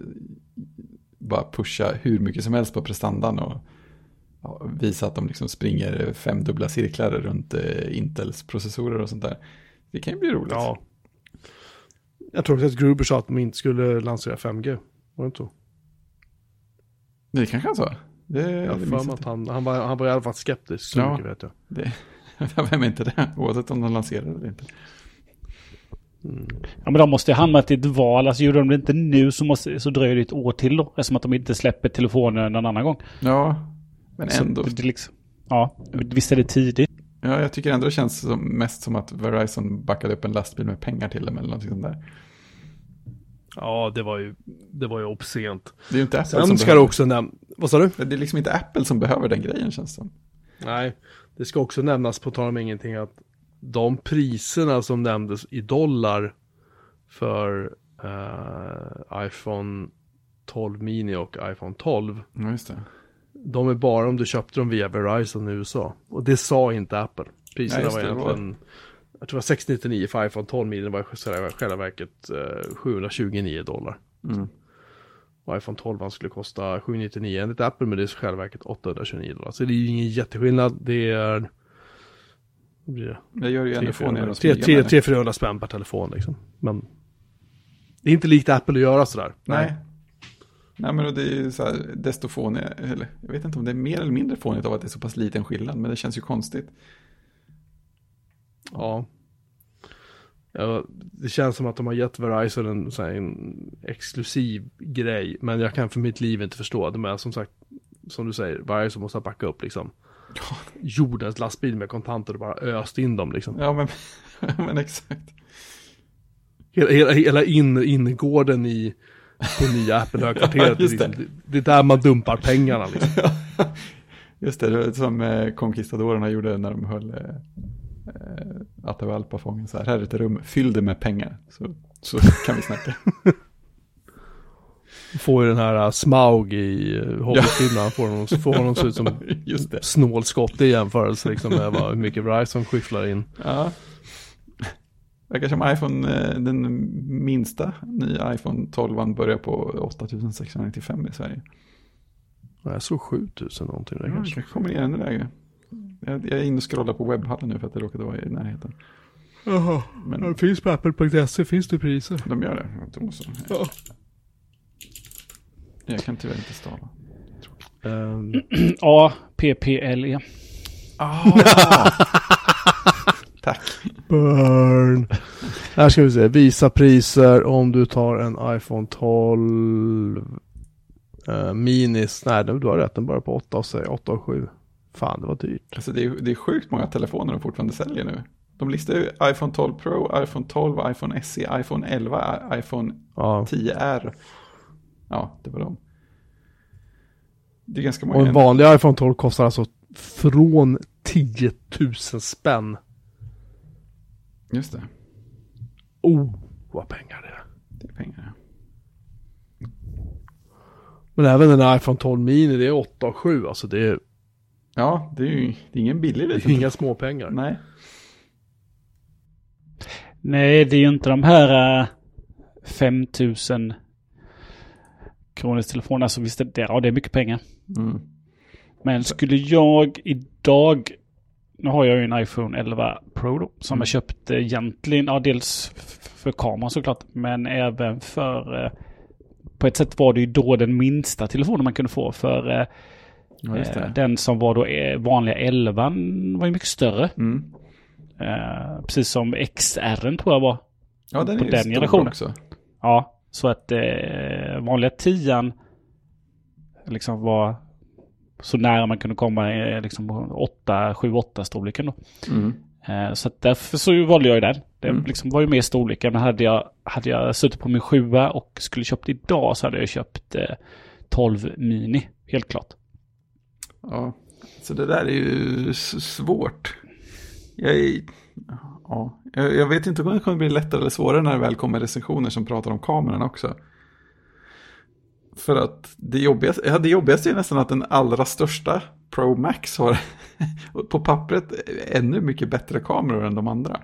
bara pusha hur mycket som helst på prestandan. Och visa att de liksom springer fem dubbla cirklar runt eh, Intels processorer och sånt där. Det kan ju bli roligt. Ja. Jag tror också att Gruber sa att de inte skulle lansera 5G. Var det inte så? Det kanske han sa. Det, Jag det för mig att han, han, var, han var i alla fall skeptisk. Så Ja. mycket vet jag. Det, [LAUGHS] vem är inte det? Oavsett om de lanserar det eller inte. Ja, men de måste ju hamna till ett val. Alltså gjorde de det inte nu så, måste, så dröjer det ett år till då. Eftersom att de inte släpper telefonen någon annan gång. Ja, men ändå. det, det liksom, ja, visst är det tidigt. Ja, jag tycker ändå det känns som, mest som att Verizon backade upp en lastbil med pengar till dem eller någonting sånt där. Ja, det var ju, det var ju obscent. Det är ju inte Apple Sen som ska det behöver, också nämnas, vad sa du? det är liksom inte Apple som behöver den grejen känns det som. Nej, det ska också nämnas på tal om ingenting att de priserna som nämndes i dollar för eh, iPhone 12 mini och iPhone 12 Ja, just det. De är bara om du köpte dem via Verizon i USA. Och det sa inte Apple. Priserna var det var- egentligen, jag tror det var 699 för iPhone 12 mini, det var i själva- verket eh, 729 dollar. Mm. Och iPhone 12 skulle kosta 799 enligt Apple, men det är i själva verket 829 dollar. Så det är ju ingen jätteskillnad, det är... Vad blir det? Det gör ju ännu fånigare de 300 smyga med det. 400 spänn per telefon liksom. Men det är inte likt Apple att göra sådär. Nej. Nej, men det är ju så här, desto fånigare, eller jag vet inte om det är mer eller mindre fånigt av att det är så pass liten skillnad, men det känns ju konstigt. Ja. ja. Det känns som att de har gett Verizon en, här, en exklusiv grej. Men jag kan för mitt liv inte förstå. De är som sagt, som du säger, Verizon måste backa upp liksom. [LAUGHS] Jordens lastbil med kontanter och bara öst in dem liksom. Ja, men, [LAUGHS] men exakt. hela, hela, hela in, innergården i på nya Apple-högkvarteret. [LAUGHS] Ja, just det. det. Är där man dumpar pengarna liksom. [LAUGHS] Just det, det som eh, konkistadorerna gjorde när de höll eh, eh, Atahualpa fången. Så här, här är ett rum, fyll det med pengar. Så, så kan vi snacka. [LAUGHS] Får ju den här uh, Smaug i uh, Hobbit-filmen, får honom, får honom se ut som Just det. snålskott i jämförelse liksom med vad, hur mycket Verizon skyfflar in. Ja. Verkar som iPhone, eh, den minsta nya iPhone 12 börjar på 8695 i Sverige. Jag såg 7000 någonting där Ja, kanske. kanske kommer ner ännu lägre. Jag, jag är inne och scrollar på webbhallen nu för att det råkade vara i närheten. Jaha, Men- det finns på apple.se, finns det priser? De gör det. Jag, tror så. Ja. jag kan tyvärr inte stava. Um, [CLEARS THROAT] A, P, P, L, E. [LAUGHS] Tack. burn. Här ska vi se, visa priser om du tar en iPhone 12 uh, Minis. Nej, du har rätt, den börjar på 8 och säger 8 och 7. Fan, det var dyrt. Alltså det är, det är sjukt många telefoner de fortfarande säljer nu. De listar ju iPhone 12 Pro, iPhone 12, iPhone SE, iPhone 11, iPhone Ja. 10R. Ja, det var de. Det är ganska Och många. en vanlig iPhone 12 kostar alltså från 10 000 spänn. Just det, Oh, vad pengar det är. det är pengar. Men även en iPhone 12 mini, det är 8 och 7. Alltså det är, Ja, det är ju det är ingen billig liten. är inga små pengar. Nej. Nej, det är ju inte de här uh, 5000 kronors telefoner. Alltså visst, är det, ja, det är mycket pengar. Mm. Men skulle jag idag, nu har jag ju en iPhone 11 Pro då, som Mm. jag köpte egentligen, ja dels för kameran såklart, men även för, eh, på ett sätt var det ju då den minsta telefonen man kunde få, för eh, Ja, eh, den som var då eh, vanliga 11 var ju mycket större. Mm. Eh, precis som XR tror jag var. Ja, den på är den generationen. också. Ja, så att eh, vanliga 10 liksom var så nära man kunde komma eh, liksom 8, 7-8 storleken då. Mm. Eh, Så därför så valde jag ju den. Det Mm. liksom var ju mer storleken. Men hade jag, hade jag suttit på min sjua och skulle köpt idag så hade jag köpt eh, 12 mini. Helt klart. Ja, så det där är ju svårt. Jag, är, ja, jag vet inte om det kommer bli lättare eller svårare när det väl kommer recensioner som pratar om kameran också. För att det jobbigaste, ja, det jobbigaste är nästan att den allra största Pro Max har [LAUGHS] på pappret ännu mycket bättre kameror än de andra.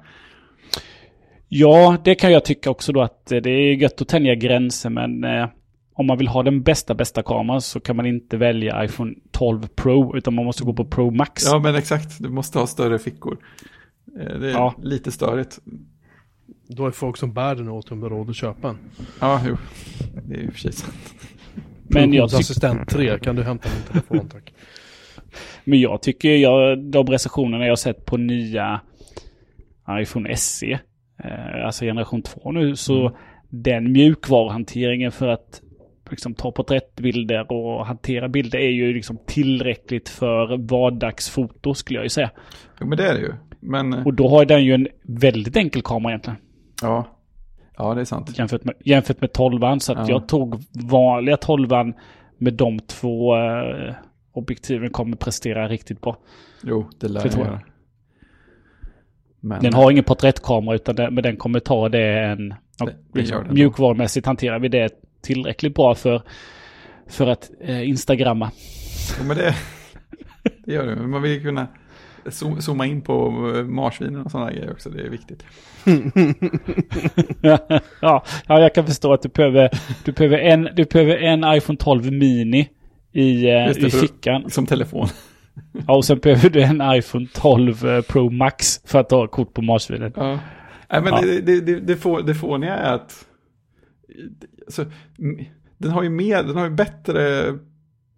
Ja, det kan jag tycka också då att eh, det är gött att tänja gränser men eh, om man vill ha den bästa, bästa kameran så kan man inte välja iPhone 12 Pro utan man måste gå på Pro Max. Ja, men exakt. Du måste ha större fickor. Eh, Det är Ja. lite störigt. Då är folk som bär den åt dem råd att köpa en. Ja, jo. Det är ju sig sant. Men, jag Produktionsassistent 3, kan du hämta min telefon tack? men jag tycker jag, de recensionerna jag har sett på nya iPhone SE, eh, alltså generation 2 nu, så Mm. den mjukvaruhanteringen för att liksom, ta porträttbilder och hantera bilder är ju liksom tillräckligt för vardagsfoto skulle jag ju säga. Jo, men det är det ju. Men, Och då har den ju en väldigt enkel kamera egentligen. ja. Ja, det är sant. Jämfört med, jämfört med 12 Så att Ja. jag tog vanliga 12 med de två eh, objektiven kommer prestera riktigt bra. Jo, det lär jag göra. Men, Den har ingen porträttkamera utan den, men den kommer ta det en... Det- liksom, mjukvarumässigt hanterar vi det tillräckligt bra för, för att eh, instagramma. Jo, men det, det gör det. Men man vill kunna zooma in på eh, marsvinen och sådana grejer också. Det är viktigt. [LAUGHS] ja, ja, jag kan förstå att du behöver, du behöver, en, du behöver en iPhone 12 mini i, eh, det, i fickan. Som telefon. Ja, och sen behöver du en iPhone 12 eh, Pro Max för att ta kort på marsvinen. Ja. Nej, men Ja. det, det, det, det, får, det fåniga är att alltså, den har ju mer, den har ju bättre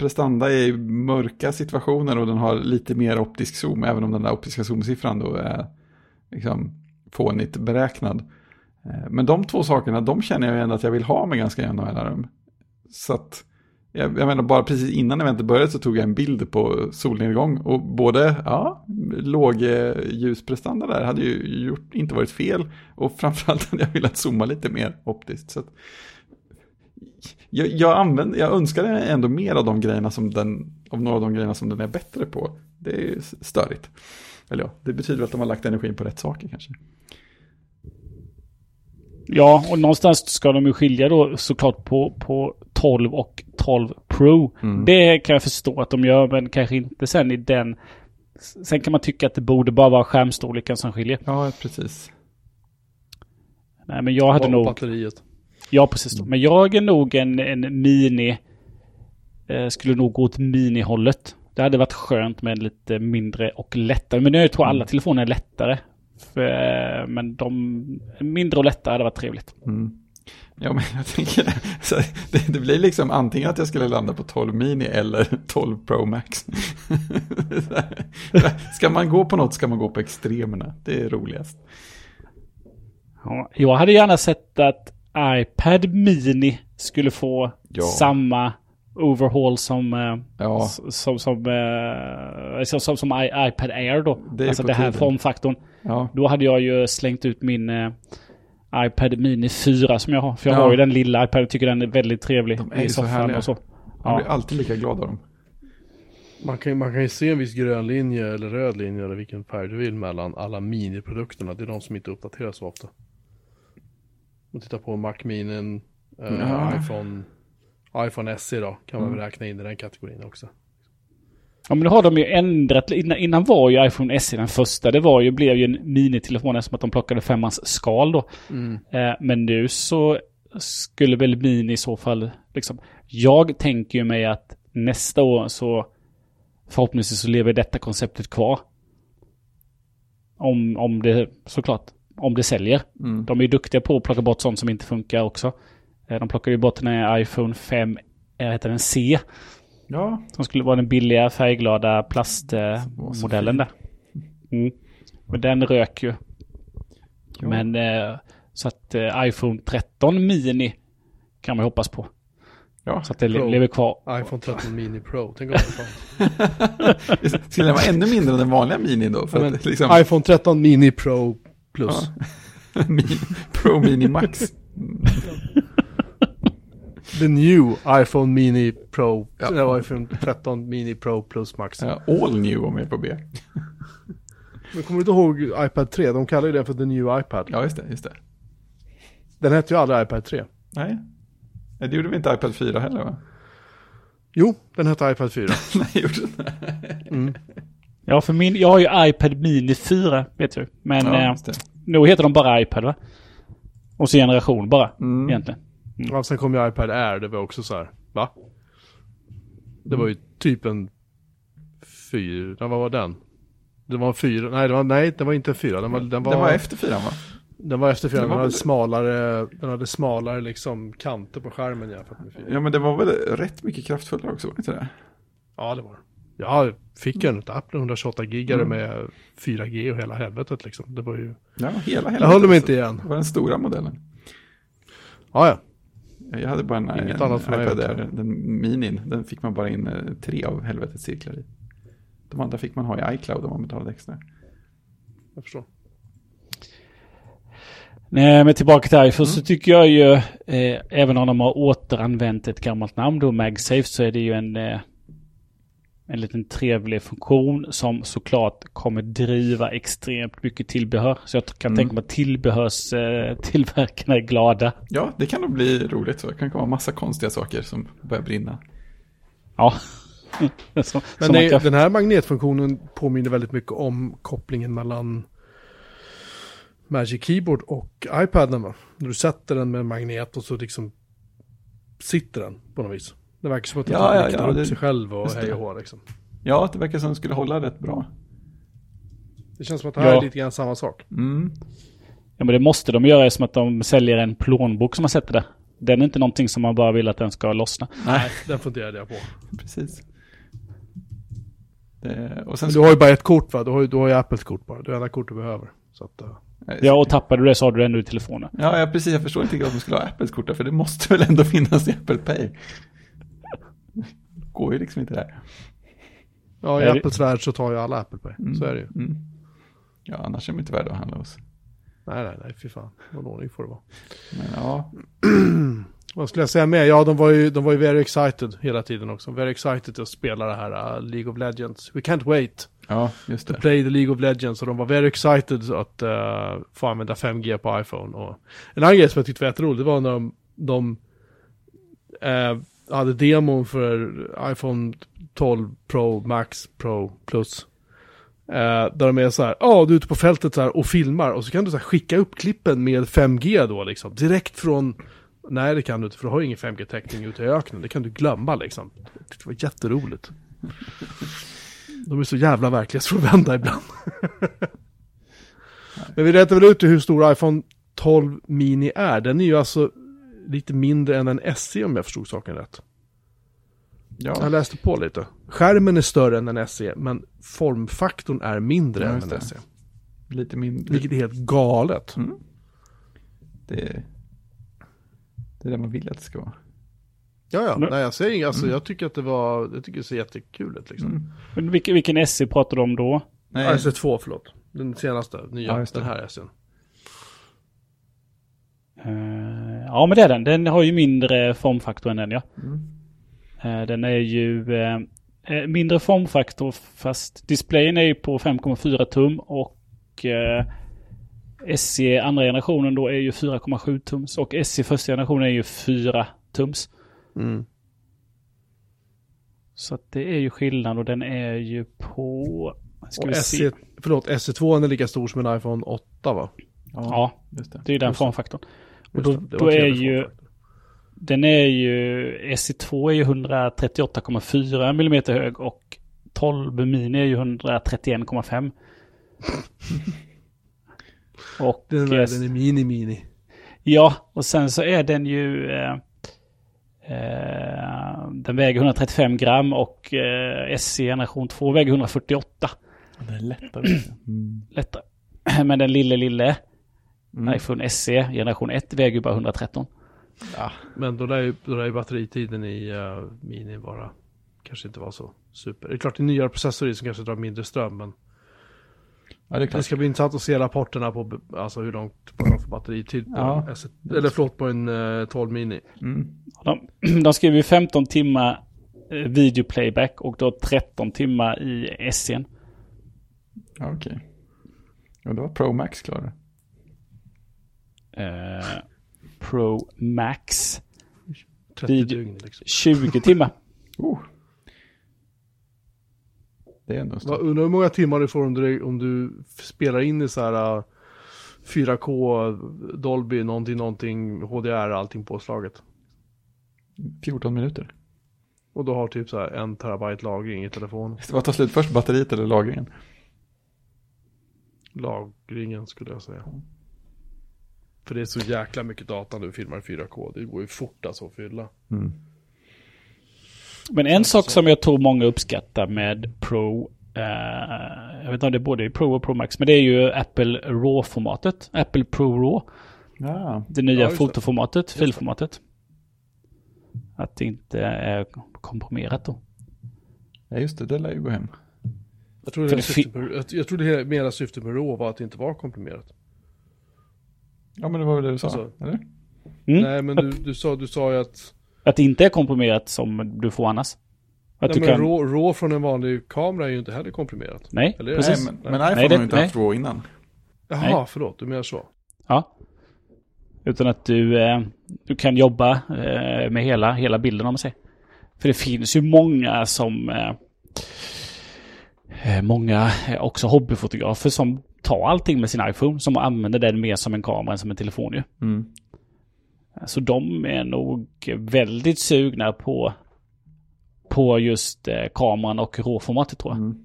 prestanda i mörka situationer och den har lite mer optisk zoom, även om den där optiska zoomsiffran då är liksom fånigt beräknad. Eh, men de två sakerna, de känner jag ju ändå att jag vill ha med ganska jämna mellanrum. Så att Jag, jag menar bara precis innan eventet började så tog jag en bild på solnedgång och både, ja, låg eh, ljusprestanda där hade ju gjort, inte varit fel och framförallt hade jag velat zooma lite mer optiskt. Så att, jag, jag, använder, jag önskar ändå mer av de grejerna som den, av några av de grejerna som den är bättre på. Det är störigt. Eller ja, det betyder att de har lagt energin på rätt saker kanske. Ja, och någonstans ska de ju skilja då såklart på, på 12 och 12 Pro. Mm. Det kan jag förstå att de gör, men kanske inte sen i den. Sen kan man tycka att det borde bara vara skärmstorleken som skiljer. Ja, precis. Nej, men jag hade Och nog... batteriet. Ja, precis. Men jag är nog en, en mini... Eh, skulle nog gå åt mini-hållet. Det hade varit skönt med lite mindre och lättare. Men nu tror jag alla telefoner är lättare. För, eh, men de mindre och lättare hade varit trevligt. Mm. Ja, men jag tänker, [LAUGHS] så det, det blir liksom antingen att jag skulle landa på 12 mini eller [LAUGHS] 12 Pro Max. [LAUGHS] Ska man gå på något ska man gå på extremerna, det är roligast. Ja, jag hade gärna sett att iPad Mini skulle få Ja. samma overhaul som, eh, Ja, som, som, eh, som, som, som I- iPad Air då. Det är alltså det här tiden. formfaktorn. ja, Då hade jag ju slängt ut min eh, iPad Mini 4 som jag har. För jag Ja. har ju den lilla iPaden. Tycker den är väldigt trevlig De är ju i så soffan härliga. och så. man blir alltid lika glad av dem. Man kan, man kan ju se en viss grön linje eller röd linje eller vilken färg du vill mellan alla miniprodukterna. Det är de som inte uppdateras så ofta. Man tittar på Mac Mini, eh, Ja. iPhone, iPhone SE då, kan man Mm. väl räkna in i den kategorin också. ja men nu har de ju ändrat. Innan, innan var ju iPhone SE den första. Det var ju, blev ju en minitelefon eftersom att de plockade femmans skal då. Eh, men nu så skulle väl Mini i så fall liksom. Jag tänker ju mig att nästa år så förhoppningsvis så lever detta konceptet kvar. Om, om det såklart, om det säljer. Mm. De är ju duktiga på att plocka bort sånt som inte funkar också. Eh, De plockade ju bort den här iPhone 5, eh, heter den C, Ja, som skulle vara den billiga färgglada plastmodellen där. Mm. Men den rök ju. Ja. Men eh, så att iPhone 13 mini kan man hoppas på. ja. Så att det Pro. lever kvar. iPhone 13 Mini Pro, tänk om det fanns. Skulle den vara ännu mindre än den vanliga mini då? För Ja, men att, liksom, iPhone 13 Mini Pro Plus. ja. [LAUGHS] Pro Mini Max. [LAUGHS] The new iPhone Mini Pro, Ja. ja. iPhone 13 Mini Pro Plus Max. Ja, all new om jag är på B. Men kommer du inte ihåg iPad 3? De kallar ju det för the new iPad. Ja, just det, just det. Den hette ju aldrig iPad 3. Nej. Nej, det gjorde vi inte iPad 4 heller va? Jo, den hette iPad 4. [LAUGHS] Nej, gjorde det Mm. Ja, för min, jag har ju iPad mini 4, vet du. Men Ja, eh, nu heter de bara iPad va? Och så generation bara, Mm. egentligen. Och sen kom ju iPad Air, det var också så här, va? Det var ju typ en fyra, vad var den? Det var en fyra, nej det var, nej det var inte en fyra, den var, den var, Det var efter fyran va? den var efter fyra, det den var hade väl- smalare, den hade smalare liksom kanter på skärmen jämfört med fyra. Ja, men det var väl rätt mycket kraftfullare också, var det inte det? Ja det var det. Jag fick en Apple 128 gigare Mm. med 4G och hela helvetet liksom. Det var ju, Ja, hela, hela. jag höll mig inte igen. Det var den stora modellen. Ja ja. Jag hade bara en, Inget en annat för iPad Air, den minin. Den fick man bara in eh, tre av helvetets cirklar i. De andra fick man ha i iCloud om man betalade extra. Jag förstår. Nej, men tillbaka till iPhone Mm. så tycker jag ju, eh, även om de har återanvänt ett gammalt namn då, MagSafe, så är det ju en, eh, en liten trevlig funktion som såklart kommer driva extremt mycket tillbehör. Så jag kan Mm. tänka mig att tillbehörstillverkarna eh, är glada. Ja, det kan nog bli roligt. Så det kan komma massa konstiga saker som börjar brinna. Ja. [LAUGHS] så, så Men man nej, kan, den här magnetfunktionen påminner väldigt mycket om kopplingen mellan Magic Keyboard och iPaden? När du sätter den med en magnet och så liksom sitter den på något vis. Det verkar som att den Ja, ja, riktar ja, upp det- sig själv och hej och hå liksom. Ja, det verkar som det skulle hålla rätt bra. Det känns som att det här Ja. är lite grann samma sak. Mm. ja, men det måste de göra som att de säljer en plånbok som man sätter där. Den är inte någonting som man bara vill att den ska lossna. Nej, Den funderade jag på. precis. Det, och sen Men du har ju bara ett kort va? Du har ju, du har ju Apples kort bara. Det är enda kort du behöver. Så att, eh, Ja, och tappar du det så har du det ändå i telefonen. Ja, ja, precis. Jag förstår inte att de skulle ha Apples kort där, för det måste väl ändå finnas i Apple Pay. Går ju liksom inte där. Ja, i Är det- Apples värld så tar ju alla Apple Pay. Så är det ju. Mm. Ja, annars är de inte värda att handla hos. Nej, nej, nej, fy fan. Någon ordning får det vara. Men ja, [CLEARS THROAT] Vad skulle jag säga mer? Ja, de var ju, de var ju very excited hela tiden också. Very excited att spela det här uh, League of Legends. We can't wait ja just to det. play the League of Legends. Och de var very excited att uh, få använda 5G på iPhone. Och en annan grej som jag tyckte var jätterolig, det var när de, de eh, hade demon för iPhone 12 Pro, Max, Pro, Plus. Eh, där de är så här, ja du är ute på fältet så här och filmar och så kan du så här skicka upp klippen med 5G då liksom. Direkt från, nej det kan du inte för du har ju ingen 5G-täckning ute i öknen. Det kan du glömma liksom. Det var jätteroligt. De är så jävla verklighetsfrånvända ibland. [LAUGHS] Men vi rättar väl ut hur stor iPhone 12 Mini är. Den är ju alltså lite mindre än en SE om jag förstod saken rätt. Ja, Jag läste på lite. Skärmen är större än en SE, men formfaktorn är mindre Ja, än en det. SE. lite mindre. Vilket är helt galet. Mm. Det, det är det man vill att det ska vara. Ja, ja. Nej, jag säger inget. Alltså, jag tycker att det var, jag tycker det ser jättekul ut liksom. Mm. Men vilken, vilken SE pratar du om då? Nej, Nej. SE2, förlåt. Den senaste, nya, Ja, den här SEn. Eh, ja, men det är den. Den har ju mindre formfaktor än den, ja. Mm. Eh, den är ju eh, eh, mindre formfaktor fast displayen är ju på 5,4 tum och eh, SE andra generationen då är ju 4,7 tums och SE första generationen är ju 4 tums. Mm. Så att det är ju skillnad och den är ju på... Ska Och vi se. SE, förlåt, SE2 är lika stor som en iPhone 8 va? Ja, just det. det är ju den formfaktorn. Och då, då är ju... Den är ju... SE2 är ju 138,4 mm hög och 12 mini är ju 131,5. [LAUGHS] och Den, eh, är, den är mini-mini. ja, och sen så är den ju... Eh, eh, den väger 135 gram och eh, SE generation 2 väger 148. Den är lättare. Mm. [CLEARS THROAT] Lättare. [CLEARS THROAT] Men den lille, lille Mm. iPhone SE generation 1 väger ju bara 113. Ja, Men då lär ju, då lär ju batteritiden i uh, mini vara, kanske inte vara så super. Det är klart det är nyare processor i som kanske drar mindre ström, men ja, det det ska bli intressant att se rapporterna på, alltså hur långt har för batteritid på Ja. S1, eller förlåt på en eh, 12 mini. Mm. De, [CLEARS THROAT] de skriver ju 15 timmar eh, videoplayback och då 13 timmar i SC'n. Ja, okej. Ja, det var Pro Max klar. Eh, Pro Max 30 Video- dygn liksom. 20 timmar. [LAUGHS] Oh. Det är ändå undrar hur många timmar du får om du, om du spelar in i så här eh, 4K, Dolby, någonting, någonting, HDR, allting påslaget. 14 minuter. Och då har typ så här en terabyte lagring i telefonen. [LAUGHS] Vad tar slut först, batteriet eller lagringen? Lagringen skulle jag säga. För det är så jäkla mycket data när du filmar i 4K. Det går ju fort alltså att fylla. Mm. Men en sak som jag tror många uppskattar med Pro, eh, jag vet inte om det är både i Pro och Pro Max, men det är ju Apple RAW-formatet. Apple Pro RAW. Ja, Det nya Ja, fotoformatet, det. filformatet. Att det inte är komprimerat då. ja, just det. Det lär ju gå hem. Jag tror det, det syftet med, jag, tror det mera syftet med RAW var att det inte var komprimerat. Ja, men det var väl det du sa, Alltså- eller? Mm. Nej men du, du, sa, du sa ju att, Att det inte är komprimerat som du får annars. Att nej, du men kan... RAW, RAW från en vanlig kamera är ju inte heller komprimerat. Nej, Eller precis. Nej, men, men iPhone Nej, det- har ju inte nej. haft RAW innan. Jaha, Nej. förlåt, du menar så. Ja. Utan att du, eh, du kan jobba eh, med hela, hela bilden om man säger. För det finns ju många som... Eh, eh, många eh, också hobbyfotografer som tar allting med sin iPhone. Som använder den mer som en kamera än som en telefon ju. Mm. Så de är nog väldigt sugna på, på just eh, kameran och råformatet tror jag. Mm.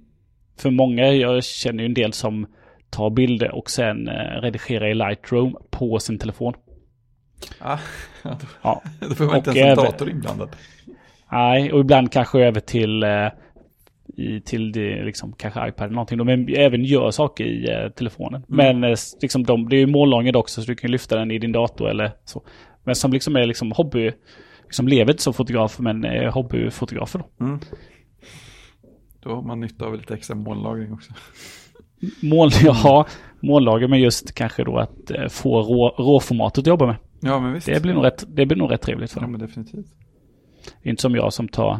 För många, jag känner ju en del som tar bilder och sen eh, redigerar i Lightroom på sin telefon. Ah, ja, [LAUGHS] då, Ja, då behöver man inte ens en dator inblandad. nej, och ibland kanske över till, eh, i, till det, liksom, kanske iPad eller någonting. De även gör saker i eh, telefonen. Men eh, liksom de, det är ju mållånged också så du kan lyfta den i din dator eller så. Men som liksom är liksom hobby, liksom lever inte som fotograf men är hobbyfotografer då. Mm. Då har man nytta av lite extra mållagring också. [LAUGHS] Mål, [LAUGHS] ja, mållager men just kanske då att eh, få rå, råformatet att jobba med. Ja, men visst. Det blir nog rätt, det blir nog rätt trevligt för Ja, dem. men definitivt. Inte som jag som tar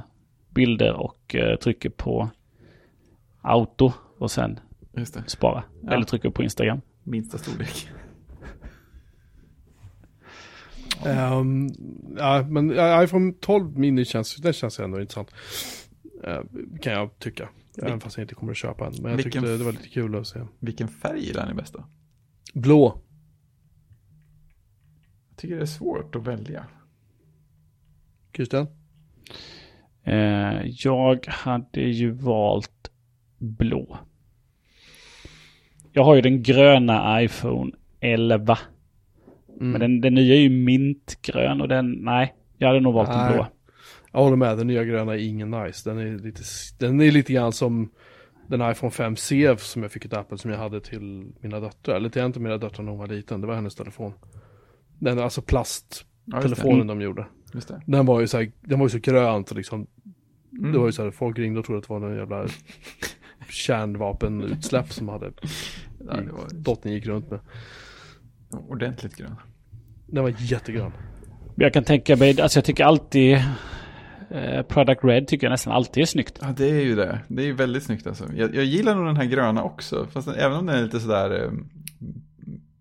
bilder och eh, trycker på auto och sen Just det. spara. Ja. Eller trycker på Instagram. Minsta storlek. Ehm, ja, men iPhone 12 mini känns, det känns ändå intressant. Eh, kan jag tycka. Även fast jag inte kommer att köpa en. Men jag tyckte det var lite kul att se. Vilken färg gillar ni bäst då? Blå. Jag tycker det är svårt att välja. Christian? Eh, jag hade ju valt blå. Jag har ju den gröna iPhone 11. Mm. Men den, den nya är ju mintgrön och den, nej. Jag hade nog valt den Nej. blå. Jag håller med, den nya gröna är ingen nice. Den är lite, den är lite grann som den iPhone 5C som jag fick ett Apple som jag hade till mina döttrar. Eller till en av mina döttrar när hon var liten. Det var hennes telefon. Den, alltså plasttelefonen Ja, det. de gjorde. Just det. Den var ju så här, den var ju så grönt och liksom. Mm. Det var ju så här, folk ringde och trodde att det var någon jävla [LAUGHS] kärnvapenutsläpp som hade Ja, dottern gick runt med. ordentligt grön. Den var jättegrön. Jag kan tänka mig, alltså jag tycker alltid eh, Product Red tycker jag nästan alltid är snyggt. Ja, det är ju det. Det är ju väldigt snyggt alltså. Jag, jag gillar nog den här gröna också. Fast även om den är lite sådär eh,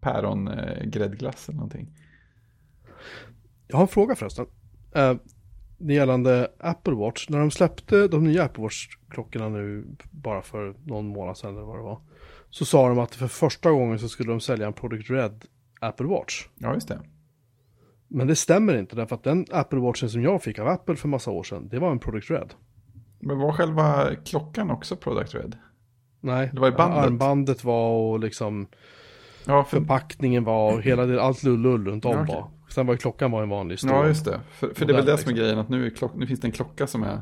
päron eh, gräddglass eller någonting. Jag har en fråga förresten. Eh, det gällande Apple Watch. När de släppte de nya Apple Watch-klockorna nu bara för någon månad sedan eller vad det var. Så sa de att för första gången så skulle de sälja en Product Red Apple Watch. Ja, just det. Men det stämmer inte därför att den Apple Watchen som jag fick av Apple för massa år sedan, det var en Product Red. Men var själva klockan också Product Red? Nej, Det var bandet. armbandet var och liksom Ja, för, förpackningen var och hela det, allt lullull runt om Ja, okej. var. Sen var klockan var en vanlig stor. ja just det. För, för det är väl det som är liksom. grejen, att nu, är klock, nu finns det en klocka som är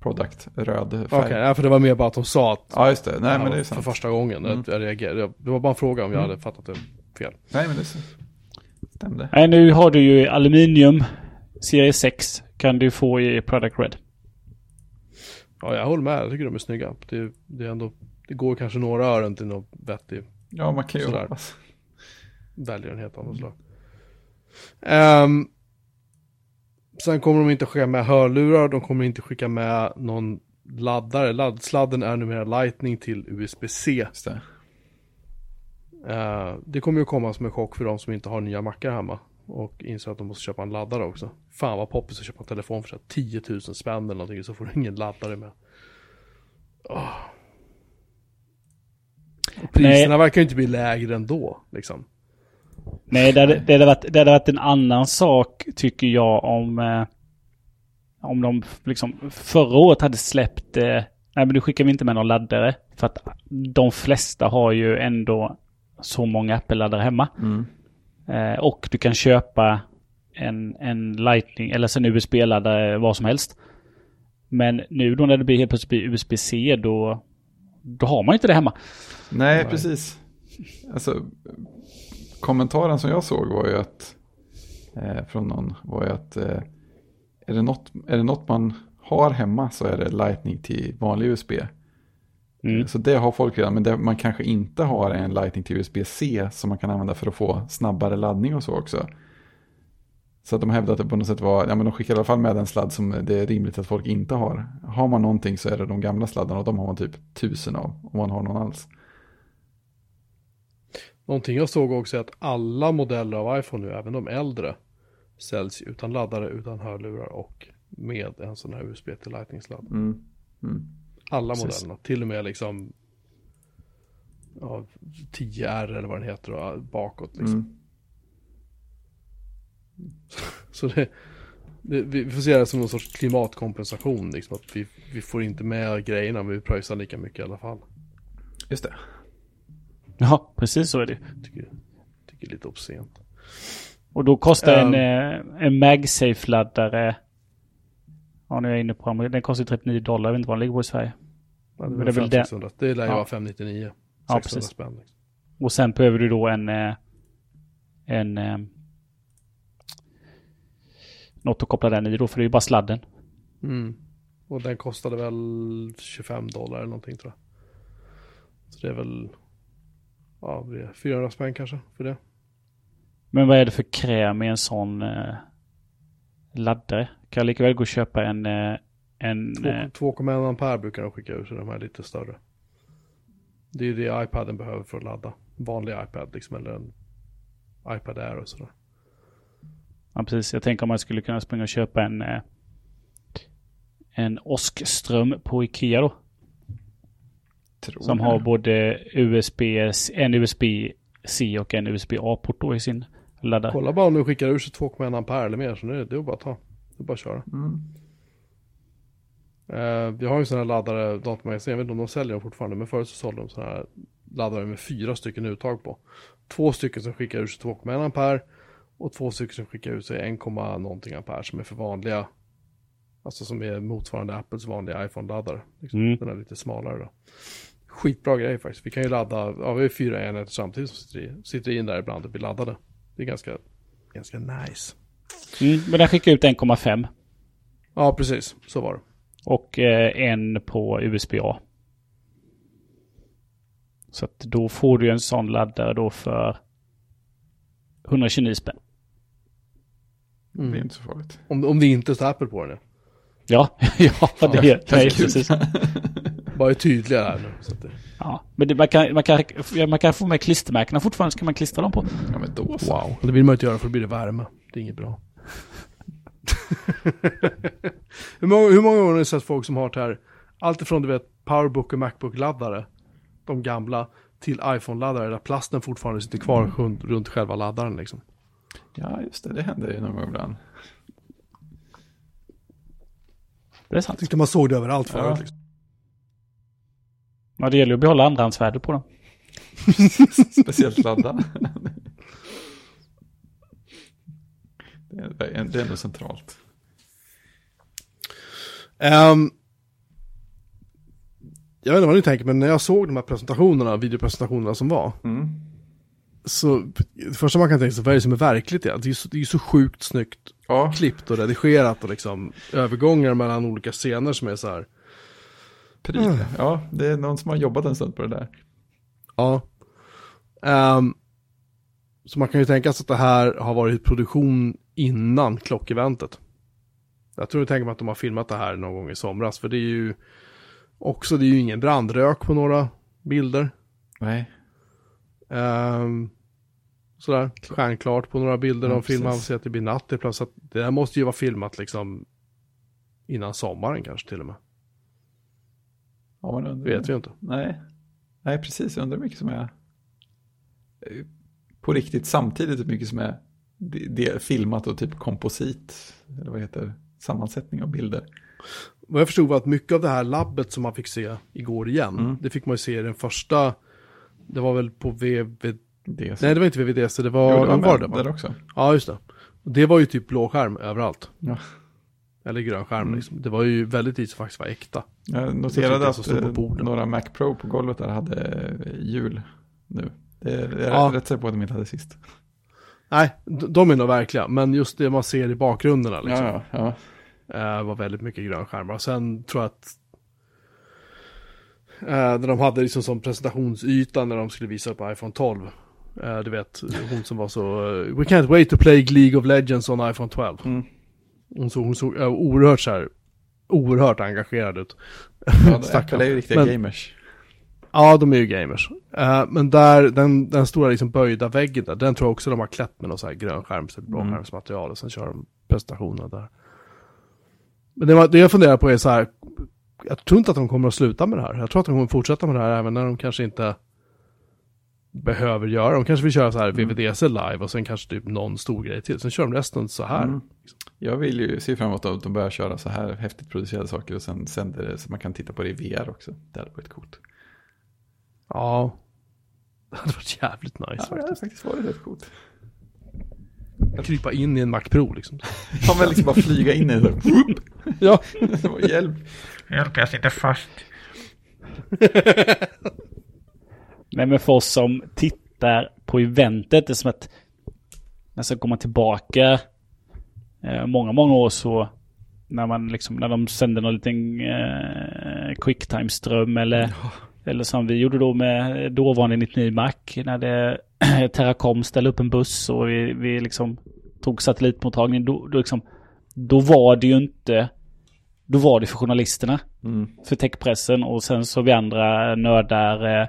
Product röd färg. Okej, ja, för det var mer bara att de sa att Ja, just det. Nej, men det är för sant. första gången. Mm. Jag reagerade. Jag- Det var bara en fråga om jag Mm. hade fattat det fel. Nej, men det är så. stämde. Nej, nu har du ju aluminium. Serie 6 kan du få i Product Red. Ja, jag håller med. Jag tycker de är snygga. Det, det är ändå, det går kanske några ören till något vettig Ja, man kan ju hoppas. välgörenhet av något slag. Ehm, sen kommer de inte skicka med hörlurar. De kommer inte skicka med någon laddare. Laddsladden är numera Lightning till USB-C. Det. Eh, det kommer ju komma som en chock för de som inte har nya mackar hemma. Och inser att de måste köpa en laddare också. Fan vad poppis att köpa en telefon för så här 10 000 spänn eller någonting så får du ingen laddare med. Och priserna verkar ju inte bli lägre ändå liksom. Nej, det hade, det, hade varit, det hade varit en annan sak tycker jag om... Eh, om de liksom förra året hade släppt... Eh, nej, men du skickar vi inte med någon laddare. För att de flesta har ju ändå så många Apple-laddare hemma. Mm. Eh, och du kan köpa en, en Lightning eller en USB-laddare vad som helst. Men nu då när det blir helt plötsligt blir USB-C då, då har man inte det hemma. Nej, Nej. precis. Alltså, kommentaren som jag såg var ju att, eh, från någon, var ju att eh, är, det något, är det något man har hemma så är det Lightning till vanlig USB. Mm. Så det har folk redan, men det man kanske inte har är en Lightning till USB-C som man kan använda för att få snabbare laddning och så också. Så att de hävdar att det på något sätt var, ja men de skickar i alla fall med en sladd som det är rimligt att folk inte har. Har man någonting så är det de gamla sladdarna och de har man typ tusen av, om man har någon alls. Någonting jag såg också är att alla modeller av iPhone nu, även de äldre, säljs utan laddare, utan hörlurar och med en sån här USB till Lightning-sladd. Mm. Mm. Alla Precis. modellerna, till och med liksom ja, 10R eller vad den heter och bakåt liksom. Mm. [LAUGHS] Så det, det, vi får se det som någon sorts klimatkompensation liksom. Att vi, vi får inte med grejerna men vi pröjsar lika mycket i alla fall. Just det. Ja, precis så är det. Tycker, tycker det är lite obscent. Och då kostar Um. en, eh, en MagSafe-laddare Ja, nu är jag inne på den. Kostar 39 dollar. Jag vet inte vad den ligger på i Sverige. Ja, det, är det är väl väl det. 600. det lär ju Ja. vara 599. 600 Ja, precis. spänn. Liksom. Och sen behöver du då en... eh, En... eh, något att koppla den i då, för det är ju bara sladden. Mm. Och den kostade väl 25 dollar eller någonting tror jag. Så det är väl, ja, det är 400 spänn kanske för det. Men vad är det för kräm i en sån eh, laddare? Kan jag lika väl gå och köpa en... Eh, en Två- eh, 2,1 ampere brukar de skicka ut, så de är lite större. Det är det iPaden behöver för att ladda. Vanlig iPad liksom, eller en iPad Air och sådär. ja, precis. Jag tänker om man skulle kunna springa och köpa en... Eh, en åskström på Ikea då. Tror Som jag. har både USB, en USB-C och en USB-A-port då i sin laddare. Kolla bara om du skickar ur sig 2,1 ampere eller mer, så nu är det, det är bara att ta. Det är bara att köra. Mm. Eh, vi har ju sådana här laddare, datamagasin, jag vet inte om de säljer dem fortfarande, men förut så sålde de sådana här laddare med fyra stycken uttag på. Två stycken som skickar ut sig 2,1 ampere och två stycken som skickar ut sig 1, någonting ampere som är för vanliga, alltså som är motsvarande Apples vanliga iPhone-laddare. Liksom. Mm. Den är lite smalare då. Skitbra grej faktiskt. Vi kan ju ladda, ja vi ju fyra enheter samtidigt som sitter, i, sitter in där ibland och blir laddade. Det är ganska, ganska nice. Mm, men den skickar ut 1,5. Ja, precis. Så var det. Och eh, en på USB-A. Så att då får du en sån laddare då för 129 spänn. Det är inte så farligt. Om, om det inte står Apple på den. ja. Ja, [LAUGHS] ja det är nej, precis. [LAUGHS] Bara är tydliga här nu. Så att det, Ja, men det, man, kan, man, kan, man kan få med klistermärkena fortfarande, ska man klistra dem på. Ja, men då så. wow. Det vill man inte göra för då blir det värme. Det är inget bra. [LAUGHS] hur, många, hur många gånger har ni sett folk som har det här, allt ifrån du vet Powerbook och Macbook-laddare, de gamla, till iPhone-laddare där plasten fortfarande sitter kvar runt, runt själva laddaren liksom. Ja, just det. Det händer ju någon gång ibland. Det är sant. Jag tyckte man såg det överallt förut Ja. liksom. Ja, det gäller ju att behålla andrahandsvärde på dem. [LAUGHS] Speciellt ladda. det, är, ändå centralt. Ehm, jag vet inte vad ni tänker, men när jag såg de här presentationerna, videopresentationerna som var, Mm. så det första man kan tänka sig, vad är det som är verkligt? Det är ju så, det är så sjukt snyggt Ja, klippt och redigerat och liksom övergångar mellan olika scener som är så här. Pryl. Ja, det är någon som har jobbat en stund på det där. Ja. Ehm, så man kan ju tänka sig att det här har varit i produktion innan klockeventet. Jag tror jag tänker mig att de har filmat det här någon gång i somras, för det är ju också, det är ju ingen brandrök på några bilder. Nej. Um, sådär, stjärnklart på några bilder Ja, de filmar. Precis. ser att det blir natt. Så att det här måste ju vara filmat liksom innan sommaren kanske till och med. Ja, man undrar. Vet vi inte. Nej. Nej, precis. Jag undrar hur mycket som är eh, på riktigt samtidigt hur mycket som är det, filmat och typ komposit. Eller vad heter? Sammansättning av bilder. Vad jag förstod var att mycket av det här labbet som man fick se igår igen, Mm. det fick man ju se i den första, det var väl på VVD, nej det var inte VVDC, det var, Jo, det var, vad var med det? va? där också. Ja, just det. Och Det var ju typ blå skärm överallt. Ja. Eller grön skärm Mm. liksom. Det var ju väldigt lite som faktiskt var äkta. Jag Jag noterade det att eh, några Mac Pro på golvet där hade eh, hjul nu. Det är, jag är Ja. rätt säker på att de inte hade sist. Nej, de är nog verkliga, men just det man ser i bakgrunderna liksom. Ja, ja, ja. eh, var väldigt mycket grönskärmar. Och sen tror jag att eh, de hade liksom som presentationsyta när de skulle visa på iPhone 12. Eh, du vet, hon som var så, eh, we can't wait to play League of Legends on iPhone 12. Mm. Hon såg, hon såg oerhört så här, oerhört engagerad ut. ja. [LAUGHS] Apple är ju riktiga Men- gamers. Ja, de är ju gamers. Eh, men där, den, den stora liksom böjda väggen där, den tror jag också de har klätt med någon så här grönskärms eller blåskärmsmaterial och sen kör de presentationerna där. Men det, var, det jag funderar på är så här, jag tror inte att de kommer att sluta med det här. Jag tror att de kommer att fortsätta med det här även när de kanske inte behöver göra. De kanske vill köra så här VVDC live och sen kanske typ någon stor grej till. Sen kör de resten så här. Mm. Jag vill ju se fram emot att de börjar köra så här häftigt producerade saker och sen sänder det så man kan titta på det i VR också. Det hade varit coolt. Ja. Det hade varit jävligt nice Ja, det faktiskt. hade faktiskt varit rätt coolt. Krypa in i en Mac Pro liksom. [LAUGHS] Ja, men liksom bara flyga in i det. Whoop! Ja. [LAUGHS] Det Hjälp. Hjälp, jag sitter fast. [LAUGHS] Nej, men för oss som tittar på eventet, det är som att nästan komma tillbaka eh, många, många år så när man liksom, när de sände någon liten eh, quicktime-ström eller, eller som vi gjorde då med dåvarande 99 Mac när det [CLEARS THROAT] Terracom ställde upp en buss och vi, vi liksom tog satellitmottagning. Då, då, liksom, då var det ju inte, då var det för journalisterna, Mm. för techpressen och sen så vi andra nördar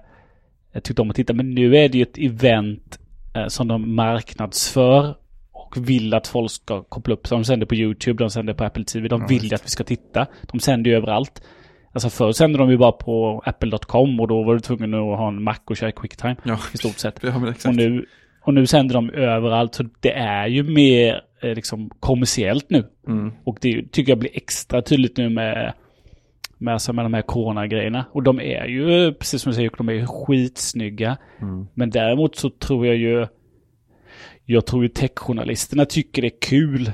eh, tyckte om att titta. Men nu är det ju ett event eh, som de marknadsför och vill att folk ska koppla upp. Så de sänder på YouTube, de sänder på Apple TV. De Ja, vill just att vi ska titta. De sänder ju överallt. Alltså förr sände de ju bara på apple.com och då var du tvungen att ha en Mac och köra Quicktime Ja, i stort sett. ja. Och nu, och nu sänder de överallt. Så det är ju mer eh, liksom kommersiellt nu. Mm. Och det tycker jag blir extra tydligt nu med, med, alltså med de här coronagrejerna. Och de är ju, precis som du säger, de är ju skitsnygga. Mm. Men däremot så tror jag ju, jag tror ju techjournalisterna tycker det är kul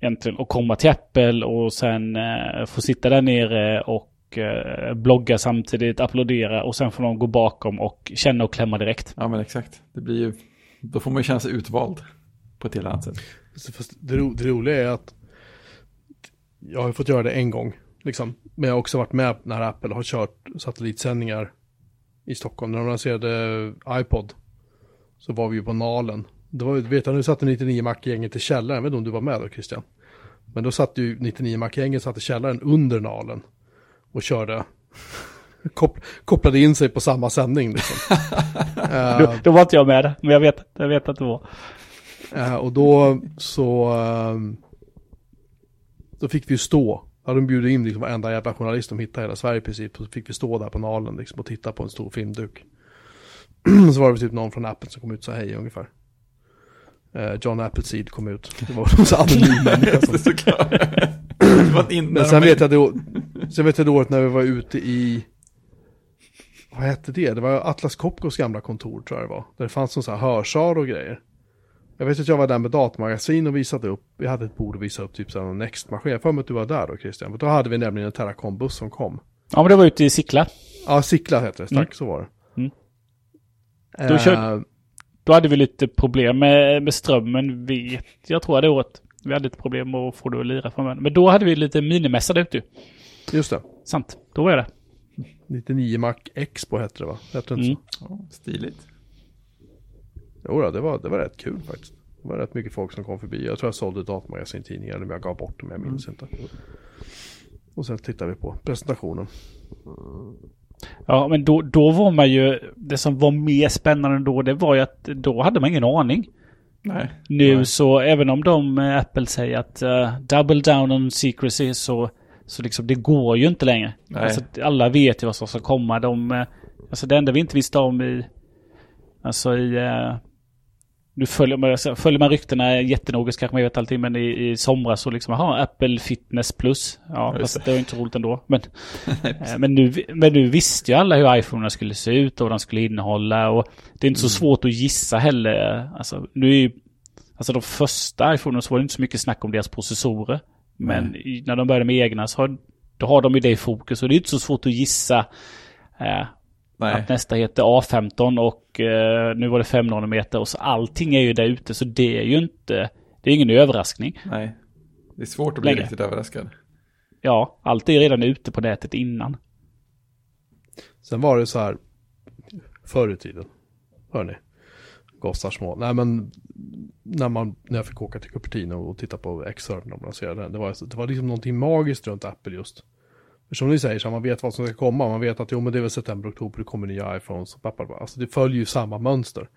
egentligen att komma till Apple och sen eh, få sitta där nere och eh, blogga samtidigt, applådera och sen får de gå bakom och känna och klämma direkt. Ja men exakt. Det blir ju, då får man ju känna sig utvald på ett helt annat sätt. Så Fast det, ro, det roliga är att jag har ju fått göra det en gång, liksom. Men jag har också varit med när Apple har kört satellitsändningar i Stockholm. När de lanserade iPod så var vi ju på Nalen. Det var, ju- vet jag, nu satt 99 Mac-gänget i källaren, jag vet inte om du var med då Christian. Men då satt ju 99 Mac-gänget satt i källaren under Nalen och körde, [LAUGHS] kop, kopplade in sig på samma sändning liksom. [LAUGHS] Eh, Då, då var inte jag med, men jag vet, jag vet att det var. Eh, och då så ehm, då fick vi stå. Då hade de bjudit in liksom varenda jävla journalist de hittade i hela Sverige i princip. Så fick vi stå där på Nalen liksom, och titta på en stor filmduk. [CLEARS THROAT] så var det typ någon från Apple som kom ut och sa hej ungefär. Eh, John Appleseed kom ut. Det var en så anonym [LAUGHS] människa som Men sen vet jag då, sen vet jag då året när vi var ute i, vad hette det? Det var Atlas Copcos gamla kontor tror jag det var. Där det fanns någon sån här hörsal och grejer. Jag vet att jag var där med datamagasin och visade upp, vi hade ett bord och visade upp typ en Next-maskin. Jag får mig att du var där då Christian. För då hade vi nämligen en Terracom-buss som kom. Ja, men det var ute i Sickla. Ja, Sickla hette det, tack Mm. så var det. Mm. Då kör- Eh, Då hade vi lite problem med, med strömmen, vet jag tror det året. Vi hade ett problem med att få det att lira för mig. Men då hade vi lite minimässa där ute ju. just det. Sant, då var jag där. 99 Mac Expo hette det va? Hette det inte Mm. så? Ja, stiligt. Jo, det, var, det var rätt kul faktiskt. Det var rätt mycket folk som kom förbi. Jag tror jag sålde datamagasin-tidningar eller om jag gav bort dem, jag minns inte. Och sen tittade vi på presentationen. Ja, men då, då var man ju... Det som var mer spännande då, det var ju att då hade man ingen aning. Nej. Nu Nej. så, även om de, eh, Apple säger att eh, double down on secrecy, så, så liksom det går ju inte längre. Nej. Alltså, alla vet ju vad som ska komma. De, eh, alltså det enda vi inte visste om i, alltså i, eh, nu följer man, följer man ryktena jättenoga så kanske man vet allting, men i, i somras så liksom, jaha, Apple Fitness Plus. Ja, fast det. det var inte roligt ändå. Men, [LAUGHS] Eh, Men nu, men nu visste ju alla hur iPhonerna skulle se ut och vad de skulle innehålla och det är inte så svårt att gissa heller. Alltså, nu är ju, alltså de första iPhonerna så var det inte så mycket snack om deras processorer. Men i, när de började med egna så har, då har de ju det i fokus och det är inte så svårt att gissa eh, Nej. att nästa heter A15 och eh, nu var det 5 nanometer och så allting är ju där ute så det är ju inte, det är ingen överraskning. Nej. Det är svårt att bli Längre. riktigt överraskad. Ja, allt är redan ute på nätet innan. Sen var det så här förr i tiden. Hörni. Gossar små. Nej men när, man, när jag fick åka till Cupertino och titta på när de lanserade den. Det var, det var liksom någonting magiskt runt Apple just. Som ni säger, så man vet vad som ska komma. Man vet att jo men det är väl september, oktober, det kommer nya iPhones. Och pappa, alltså det följer ju samma mönster.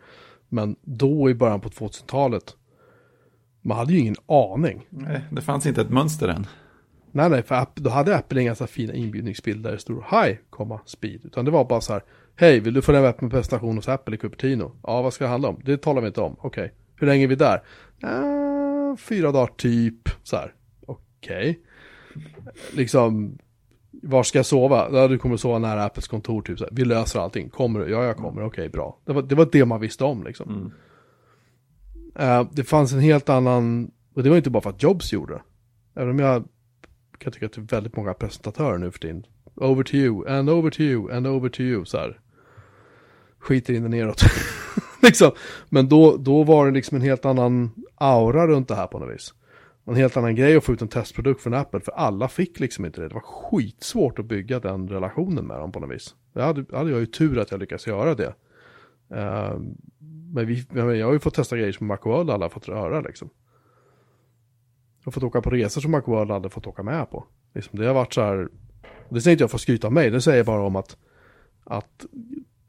Men då i början på 2000-talet. Man hade ju ingen aning. Nej, det fanns inte ett mönster än. Nej, nej, för då hade Apple inga så fina inbjudningsbilder där det stod Hi, komma, speed. Utan det var bara så här, hej, vill du följa med på en presentation hos Apple i Cupertino? Ja, vad ska det handla om? Det talar vi inte om. Okej. Hur länge är vi där? "Ah, fyra dagar typ. Så här. Okej. Liksom, var ska jag sova? Ja, du kommer sova nära Apples kontor typ. Så här. Vi löser allting. Kommer du? Ja, jag kommer. Okej, bra. Det var, det var det man visste om liksom. Mm. Eh, det fanns en helt annan, och det var inte bara för att Jobs gjorde det. Även om jag kan tycka att det är väldigt många presentatörer nu för tiden. Over to you, and over to you, and over to you, så här. Skiter in det neråt. [LAUGHS] liksom. Men då, då var det liksom en helt annan aura runt det här på något vis. En helt annan grej att få ut en testprodukt från Apple, för alla fick liksom inte det. Det var skitsvårt att bygga den relationen med dem på något vis. Det hade, hade jag ju tur att jag lyckades göra det. Uh, men vi, jag har ju fått testa grejer som Macworld alla fått röra liksom. Jag har fått åka på resor som Macworld aldrig fått åka med på. Liksom, det har varit så här, det säger inte jag för att skryta av mig, det säger bara om att, att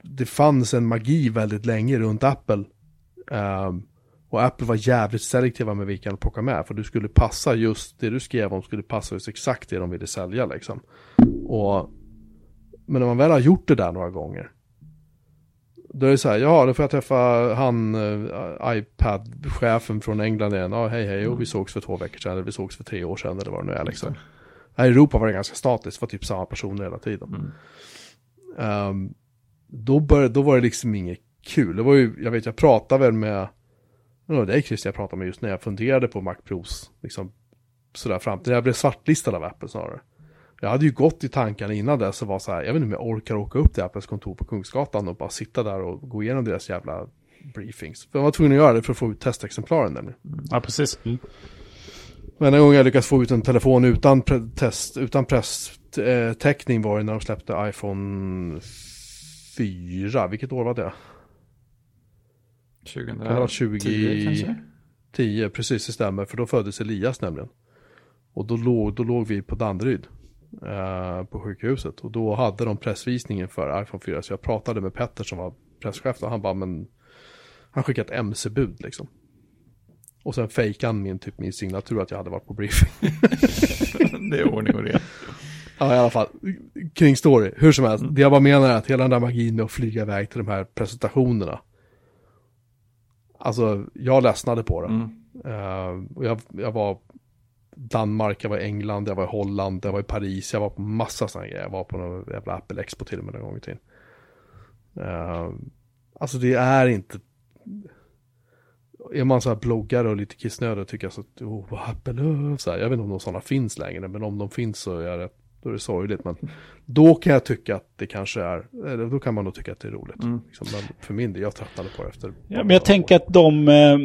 det fanns en magi väldigt länge runt Apple. Uh, och Apple var jävligt selektiva med vilka de plockade med. För du skulle passa just det du skrev om skulle passa just exakt det de ville sälja liksom. Och, men när man väl har gjort det där några gånger. Då är det så här, ja då får jag träffa han, uh, iPad-chefen från England igen. Ja hej hej, och vi sågs för två veckor sedan, eller vi sågs för tre år sedan eller vad det nu är liksom. Här i Europa var det ganska statiskt, var typ samma personer hela tiden. Mm. Um, då, började, då var det liksom inget kul. Det var ju, jag vet jag pratade väl med det var dig Christian jag pratade med just när jag funderade på Mac Pros. Liksom sådär fram till jag blev svartlistad av Apple snarare. Jag hade ju gått i tankarna innan dess och var så här, jag vet inte om jag orkar åka upp till Apples kontor på Kungsgatan och bara sitta där och gå igenom deras jävla briefings. För jag var tvungen att göra det för att få ut testexemplaren nämligen. Ja, precis. Mm. Men en gång jag lyckats få ut en telefon utan test, utan presstäckning var det när de släppte iPhone 4. Vilket år var det? 2010 20... kanske? 10, precis det stämmer. För då föddes Elias nämligen. Och då låg, då låg vi på Danderyd. Eh, på sjukhuset. Och då hade de pressvisningen för iPhone 4. Så jag pratade med Petter som var presschef. Och han bara, men... Han skickade ett MC-bud liksom. Och sen fejkade han min, typ, min signatur att jag hade varit på briefing. [LAUGHS] det är ordning och reda. Ja, i alla fall. Kring story. Hur som helst. Det jag bara menar är att hela den där magin med att flyga iväg till de här presentationerna. Alltså, jag ledsnade på det. Mm. Uh, och jag, jag var Danmark, jag var i England, jag var i Holland, jag var i Paris, jag var på massa sådana grejer. Jag var på någon jävla Apple Expo till och med en gång i tiden. Uh, alltså det är inte... Är man så här bloggare och lite kissnödig och tycker så att, oh, vad Apple, så här. Jag vet inte om några sådana finns längre, men om de finns så är det, då är det sorgligt. Men då kan jag tycka att det kanske är, eller då kan man nog tycka att det är roligt. Mm. Liksom, men för min del, jag tröttnade på det efter. Ja, men jag tänker att de, eh,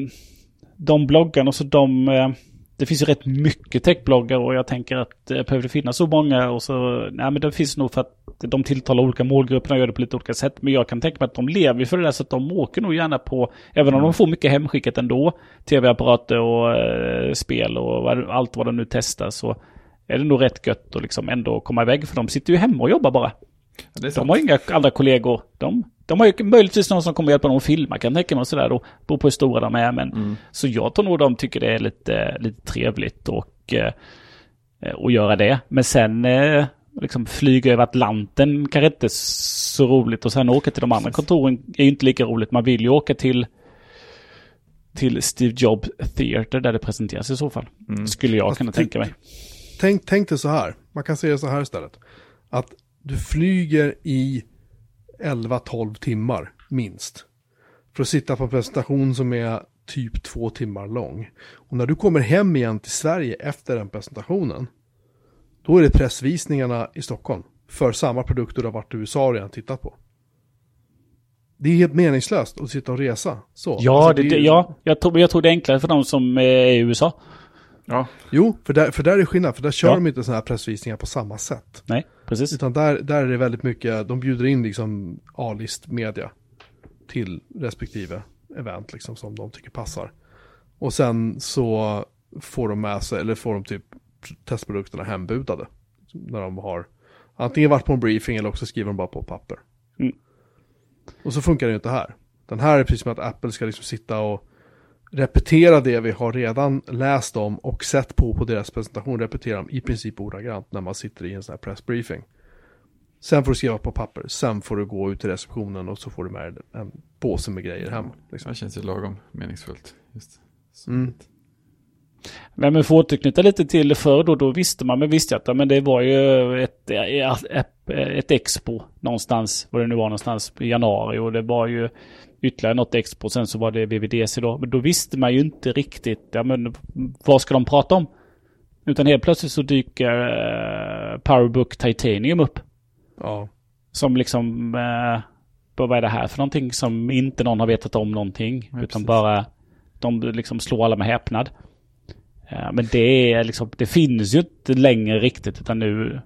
de bloggarna, så de eh, det finns ju rätt mycket techbloggar och jag tänker att det behöver finnas så många och så, nej men det finns nog för att de tilltalar olika målgrupper och gör det på lite olika sätt. Men jag kan tänka mig att de lever för det där så att de åker nog gärna på, även om de får mycket hemskickat ändå, tv-apparater och eh, spel och allt vad de nu testar så är det nog rätt gött att liksom ändå komma iväg för de sitter ju hemma och jobbar bara. Ja, de har inga andra kollegor. De de har ju möjligtvis någon som kommer hjälpa dem att filma kan tänka mig och sådär då. Beror på hur stora de är men. Mm. Så jag tror nog de tycker det är lite, lite trevligt och, eh, och göra det. Men sen eh, liksom flyga över Atlanten kanske inte så roligt och sen åka till de andra kontoren är ju inte lika roligt. Man vill ju åka till till Steve Jobs Theater där det presenteras i så fall. Mm. Skulle jag kunna tänka mig. Tänk, tänk dig så här, man kan säga så här istället. Att du flyger i 11-12 timmar minst. För att sitta på en presentation som är typ två timmar lång. Och när du kommer hem igen till Sverige efter den presentationen, då är det pressvisningarna i Stockholm för samma produkter du har varit i USA och redan tittat på. Det är helt meningslöst att sitta och resa. Så. Ja, alltså, det, det, ja jag, tror, jag tror det är enklare för de som är i USA. Ja. Jo, för där, för där är skillnad, för där kör ja. de inte sådana här pressvisningar på samma sätt. Nej, precis. Utan där, där är det väldigt mycket, de bjuder in liksom A-list media till respektive event liksom som de tycker passar. Och sen så får de med sig, eller får de typ testprodukterna hembudade. När de har antingen varit på en briefing eller också skriver de bara på papper. Mm. Och så funkar det ju inte här. Den här är precis som att Apple ska liksom sitta och repetera det vi har redan läst om och sett på på deras presentation, repetera dem i princip ordagrant när man sitter i en sån här pressbriefing. Sen får du skriva på papper, sen får du gå ut till receptionen och så får du med en påse med grejer hem. Liksom. Det känns ju lagom meningsfullt. Just. Mm. Men för att återknyta lite till förr då, då visste man, men visste att men det var ju ett, ett, ett expo någonstans, var det nu var någonstans, i januari och det var ju ytterligare något expo. Sen så var det VVDC då. Men då visste man ju inte riktigt, ja men vad ska de prata om? Utan helt plötsligt så dyker uh, Powerbook Titanium upp. Ja. Som liksom, uh, vad är det här för någonting som inte någon har vetat om någonting. Ja, utan precis. bara, de liksom slår alla med häpnad. Eh, men det är liksom, det finns ju inte längre riktigt utan nu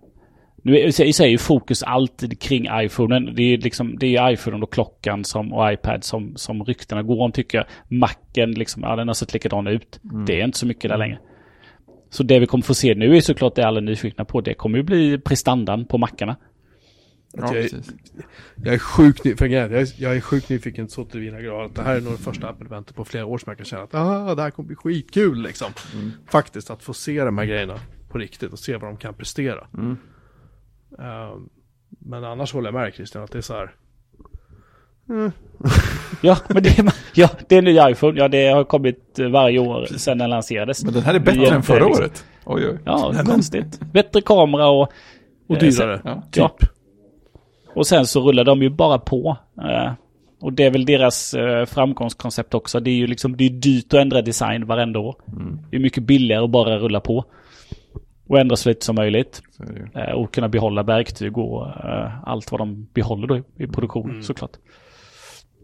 nu är, i sig är ju fokus alltid kring iPhonen. Det är liksom, det är iPhonen och klockan som, och iPad som, som ryktena går om tycker jag. Macen liksom, ja den har sett likadan ut. Mm. Det är inte så mycket där längre. Så det vi kommer få se nu är såklart det alla är nyfikna på. Det kommer ju bli prestandan på mackarna. Ja, jag, jag är sjukt jag är, jag är sjukt nyfiken så till mina grad att det här är nog det första Apple-eventet på flera år som jag kan känna att ah, det här kommer bli skitkul liksom. Mm. Faktiskt att få se de här grejerna på riktigt och se vad de kan prestera. Mm. Ehm, men annars håller jag med Christian att det är så här. Ja, men det, är- [LAUGHS] ja, det är en ny iPhone. Ja, det har kommit varje år sedan den lanserades. Men den här är bättre än förra liksom- året. Oj, oj. Ja, konstigt. Bättre kamera och... Och eh, dyrare. Ja. Typ. Ja. Och sen så rullar de ju bara på. Eh, och det är väl deras eh, framgångskoncept också. Det är ju liksom, det är dyrt att ändra design varenda år. Mm. Det är mycket billigare att bara rulla på. Och ändra så lite som möjligt. Eh, och kunna behålla verktyg och eh, allt vad de behåller då i, i produktionen såklart.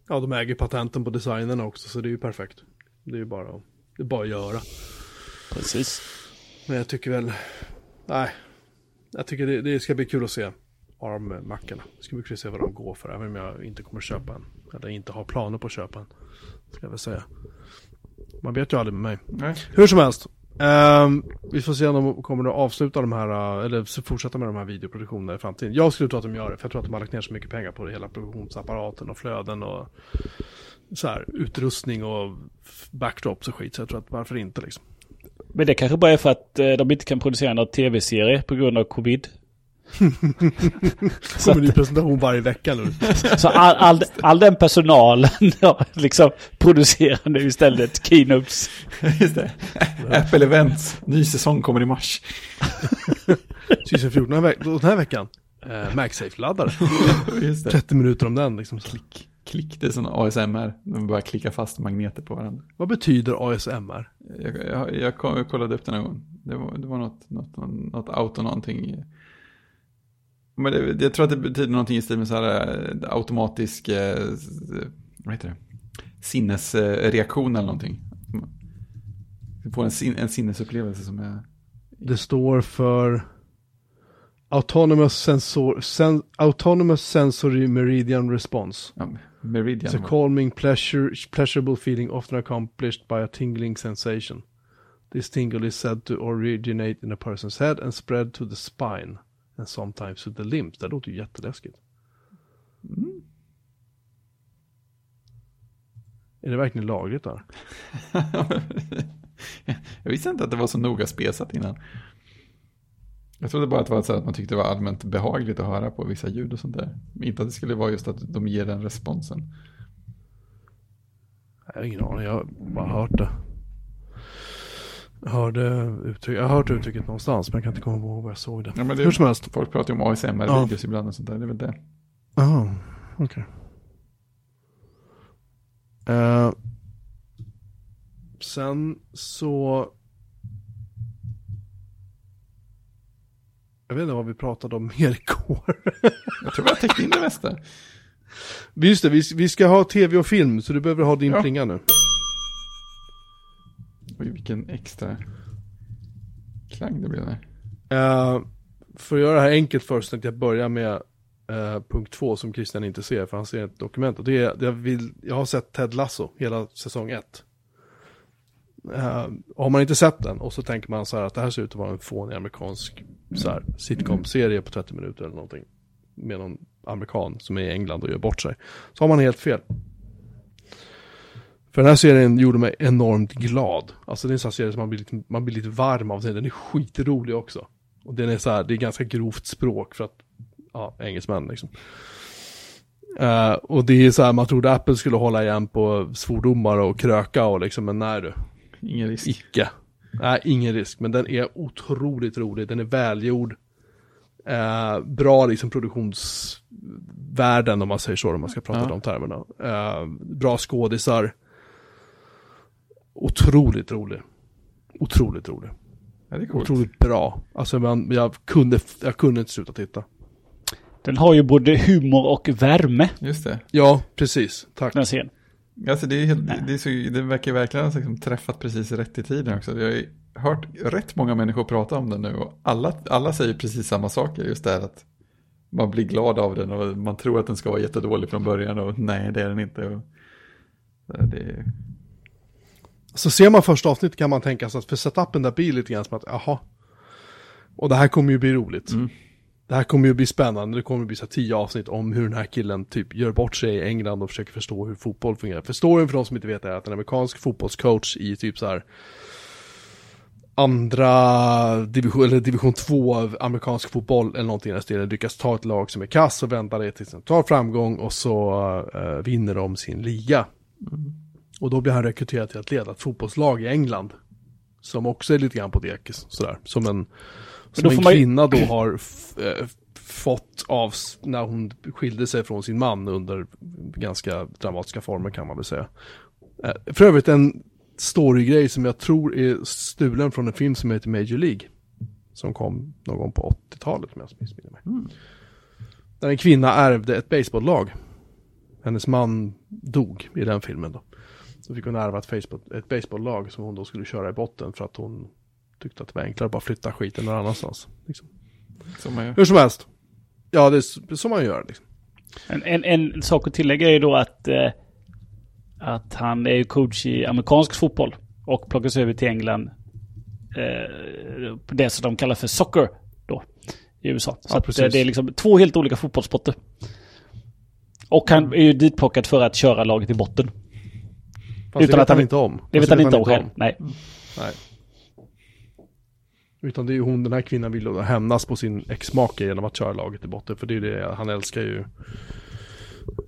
Ja, de äger patenten på designen också så det är ju perfekt. Det är ju bara, att- det är bara att göra. Precis. Men jag tycker väl, nej. Jag tycker det, det ska bli kul att se ARM-mackarna. Det ska bli kul att se vad de går för, även om jag inte kommer köpa en. Eller inte har planer på att köpa en. Ska jag väl säga. Man vet ju aldrig med mig. Nej. Hur som helst. Um, vi får se om de kommer att avsluta de här, eller fortsätta med de här videoproduktionerna i framtiden. Jag skulle tro att de gör det, för jag tror att de har lagt ner så mycket pengar på det, hela produktionsapparaten och flöden och så här, utrustning och backdrops och skit. Så jag tror att varför inte liksom. Men det kanske bara är för att eh, de inte kan producera någon tv-serie på grund av covid. [LAUGHS] Så, Kommer ny presentation varje vecka nu. så all, all, all den personalen [LAUGHS] ja, liksom producerar nu istället keynotes. [LAUGHS] Just det. Apple Events. Ny säsong kommer i mars. 2014 den här, veck- den här veckan. Eh, MagSafe-laddare. Just det. 30 minuter om den liksom. Så. Klick. Klick, det är sån ASMR. De bara klickar fast magneter på varandra. Vad betyder ASMR? Jag, jag, jag, kom- jag kollade upp den en gång. Det var, det var något, något, något auto någonting. Men det, jag tror att det betyder någonting i stil med så här eh, automatisk, eh, vad heter det? Sinnesreaktion eller någonting. Du får en, sin, en sinnesupplevelse som är... Det står för Autonomous, sensor, sen, autonomous Sensory Meridian Response. Ja, Meridian. It's a calming, pleasure, pleasurable feeling often accomplished by a tingling sensation. This tingle is said to originate in a person's head and spread to the spine and sometimes to the limbs. Det låter ju jätteläskigt. Är det verkligen lagligt där? [LAUGHS] jag visste inte att det var så noga spesat innan. Jag trodde bara att det var så att man tyckte det var allmänt behagligt att höra på vissa ljud och sånt där. Inte att det skulle vara just att de ger den responsen. Jag har ingen aning, jag har bara hört det. Jag hörde uttryck, jag har hört uttrycket någonstans men jag kan inte komma ihåg var jag såg det. Ja, men det Hur som helst. Folk pratar ju om ASMR-videos ibland och sånt där. Det är väl det. Jaha, okej. Eh, sen så... Jag vet inte vad vi pratade om [LAUGHS] mer igår. Jag tror vi har täckt in det mesta. [LAUGHS] Just det, vi, vi ska ha tv och film så du behöver ha din Ja. plinga nu. Oj, vilken extra klang det blev där. Uh, för att göra det här enkelt först tänkte jag börja med uh, punkt två som Christian inte ser för han ser ett dokument. Och det är, det jag, vill, jag har sett Ted Lasso hela säsong ett. Uh, har man inte sett den och så tänker man så här att det här ser ut att vara en fånig amerikansk så här, sitcom-serie på 30 minuter eller någonting. Med någon amerikan som är i England och gör bort sig. Så har man helt fel. För den här serien gjorde mig enormt glad. Alltså det är en sån här serie som man blir lite, man blir lite varm av. Den är skitrolig också. Och den är så här, det är ganska grovt språk för att, ja, engelsmän liksom. Eh, och det är så här, man trodde Apple skulle hålla igen på svordomar och kröka och liksom, men nej du. Ingen risk. Icke. Nej, ingen risk. Men den är otroligt rolig. Den är välgjord. Eh, bra liksom produktionsvärden om man säger så, om man ska prata Ja. de termerna. Eh, bra skådisar. Otroligt rolig. Otroligt rolig. Ja, det är coolt. Otroligt bra. Alltså man, jag, kunde, jag kunde inte sluta titta. Den har ju både humor och värme, Just det. Ja, precis. Tack. den serien. Alltså det, är helt, det, är så, det verkar verkligen ha liksom träffat precis rätt i tiden också. Jag är hört rätt många människor prata om den nu och alla, alla säger precis samma saker. Just det här att man blir glad av den och man tror att den ska vara jättedålig från början och nej det är den inte. Och, det... Så ser man första avsnittet kan man tänka sig att för setupen där blir lite grann som att jaha. Och det här kommer ju bli roligt. Mm. Det här kommer ju bli spännande. Det kommer bli så tio avsnitt om hur den här killen typ gör bort sig i England och försöker förstå hur fotboll fungerar. För storyn för de som inte vet är att en amerikansk fotbollscoach i typ så här andra division, eller division 2 av amerikansk fotboll eller någonting i den stilen lyckas ta ett lag som är kass och vända det till en tar framgång och så uh, vinner de sin liga. Mm. Och då blir han rekryterad till att leda ett fotbollslag i England. Som också är lite grann på dekis, sådär. Som en, som en kvinna då har äh, fått av när hon skilde sig från sin man under ganska dramatiska former kan man väl säga. Äh, för övrigt en storygrej som jag tror är stulen från en film som heter Major League. Som kom någon gång på 80-talet om jag missminner mig. Mm. Där en kvinna ärvde ett baseballlag. Hennes man dog i den filmen då. Så fick hon ärva ett, Facebook, ett baseballlag som hon då skulle köra i botten för att hon tyckte att det var enklare att bara flytta skiten någon annanstans. Liksom. Som man gör. Hur som helst. Ja, det är så man gör. Liksom. En, en, en sak att tillägga är ju då att eh, att han är coach i amerikansk fotboll och plockas över till England. Eh, det som de kallar för soccer då i USA. Så ja, att, det är liksom två helt olika fotbollssporter. Och han är ju ditplockad för att köra laget i botten. Fast Utan det vet att han inte om. Det vet han inte om själv. Nej. Nej. Utan det är ju hon, den här kvinnan vill då hämnas på sin exmake genom att köra laget i botten. För det är det, han älskar ju,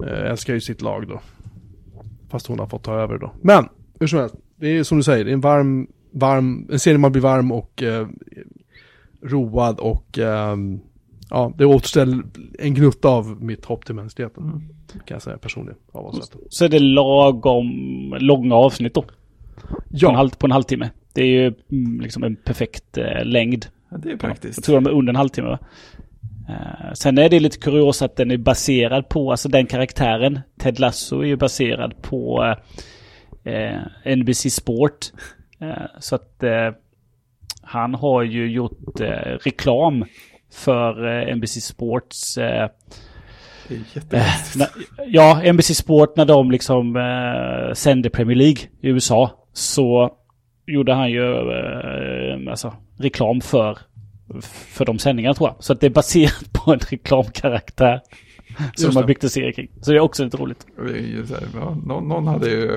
äh, älskar ju sitt lag då. Fast hon har fått ta över då. Men, hur som helst. Det är som du säger, det är en varm, varm, en serie man blir varm och eh, road och eh, ja, det återställer en gnutta av mitt hopp till mänskligheten. Mm. Kan jag säga personligen. Av Så är det lagom långa avsnitt då? Ja. På en, halv, på en halvtimme. Det är ju mm, liksom en perfekt eh, längd. Ja, det är praktiskt. Jag tror de är under en halvtimme va? Uh, sen är det lite kurios att den är baserad på, alltså den karaktären, Ted Lasso är ju baserad på uh, NBC Sport. Uh, så att han har ju gjort reklam för NBC Sports det är äh, Ja, NBC Sport när de liksom eh, sände Premier League i USA så gjorde han ju eh, alltså, reklam för för de sändningarna tror jag. Så att det är baserat [LAUGHS] på en reklamkaraktär. [LAUGHS] Som de har byggt en serie kring. Så det är också lite roligt. Ja, någon, någon, hade ju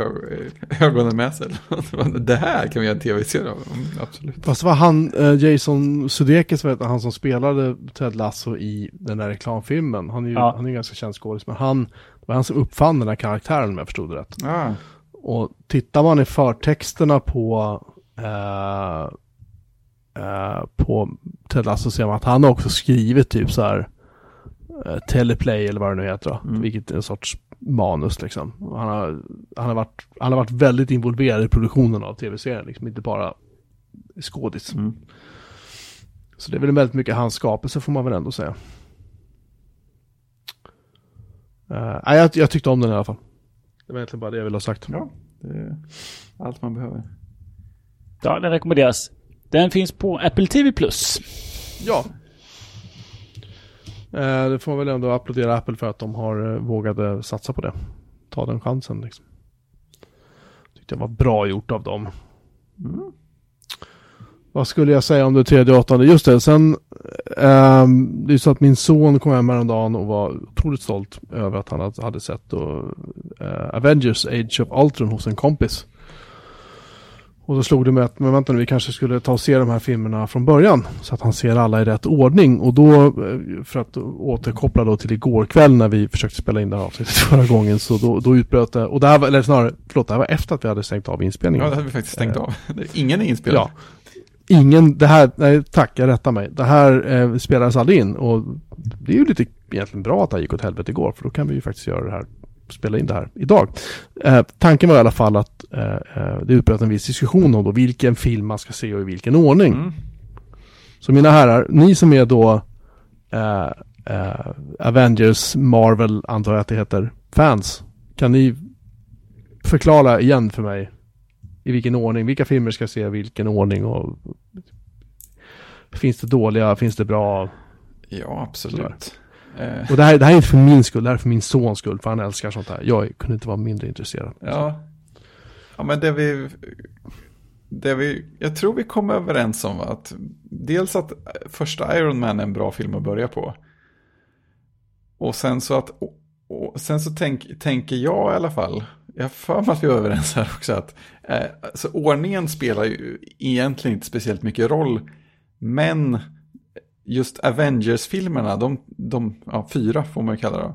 ögonen med sig. [LAUGHS] Det här kan vi göra en tv-serie av. Mm, absolut. Fast var han, eh, Jason Sudeikis, han som spelade Ted Lasso i den där reklamfilmen. Han är ju ja. han är ganska känd skådis. Men han, det var han som uppfann den här karaktären om jag förstod det rätt. Ah. Och tittar man i förtexterna på eh, Eh, på Ted Lasso ser man att han har också skrivit typ så här Teleplay eller vad det nu heter. Mm. Vilket är en sorts manus liksom. Han har, han, har varit, han har varit väldigt involverad i produktionen av tv-serien, liksom, inte bara skådis. Mm. Så det är väl väldigt mycket hans skapelse får man väl ändå säga. Uh, jag, jag tyckte om den i alla fall. Det var egentligen bara det jag ville ha sagt. Ja, det är allt man behöver. Ja, den rekommenderas. Den finns på Apple TV+. Ja. Eh, det får väl ändå applådera Apple för att de har eh, vågat satsa på det. Ta den chansen liksom. Tyckte jag var bra gjort av dem. Mm. Vad skulle jag säga om det tredje och åttonde? Just det, sen eh, det är så att min son kom hem häromdagen och var otroligt stolt över att han hade sett då, eh, Avengers Age of Ultron hos en kompis. Och då slog det mig att, men vänta nu, vi kanske skulle ta och se de här filmerna från början. Så att han ser alla i rätt ordning. Och då, eh, för att återkoppla då till igår kväll när vi försökte spela in det här avsnittet [LAUGHS] förra gången. Så då, då utbröt det, och det här var, eller snarare, förlåt, det här var efter att vi hade stängt av inspelningen. Ja, det hade vi faktiskt stängt av. Ingen är inspelad. Ja. Ingen, det här, nej tack, jag rättar mig. Det här eh, spelades aldrig in. Och det är ju lite egentligen bra att det gick åt helvete igår. För då kan vi ju faktiskt göra det här spela in det här idag. Eh, tanken var i alla fall att eh, eh, det utbröt en viss diskussion om då vilken film man ska se och i vilken ordning. Mm. Så mina herrar, ni som är då eh, eh, Avengers, Marvel antar jag att det heter, fans. Kan ni förklara igen för mig i vilken ordning, vilka filmer ska jag se i vilken ordning och finns det dåliga, finns det bra? Ja, absolut. Eh. Och det här, det här är inte för min skull, det här är för min sons skull, för han älskar sånt här. Jag kunde inte vara mindre intresserad. Ja, ja men det vi, det vi, jag tror vi kom överens om att dels att första Iron Man är en bra film att börja på. Och sen så att, och sen så tänk, tänker jag i alla fall, jag för mig att vi är överens här också, att eh, alltså, ordningen spelar ju egentligen inte speciellt mycket roll, men just Avengers-filmerna, de, de ja, fyra får man ju kalla det,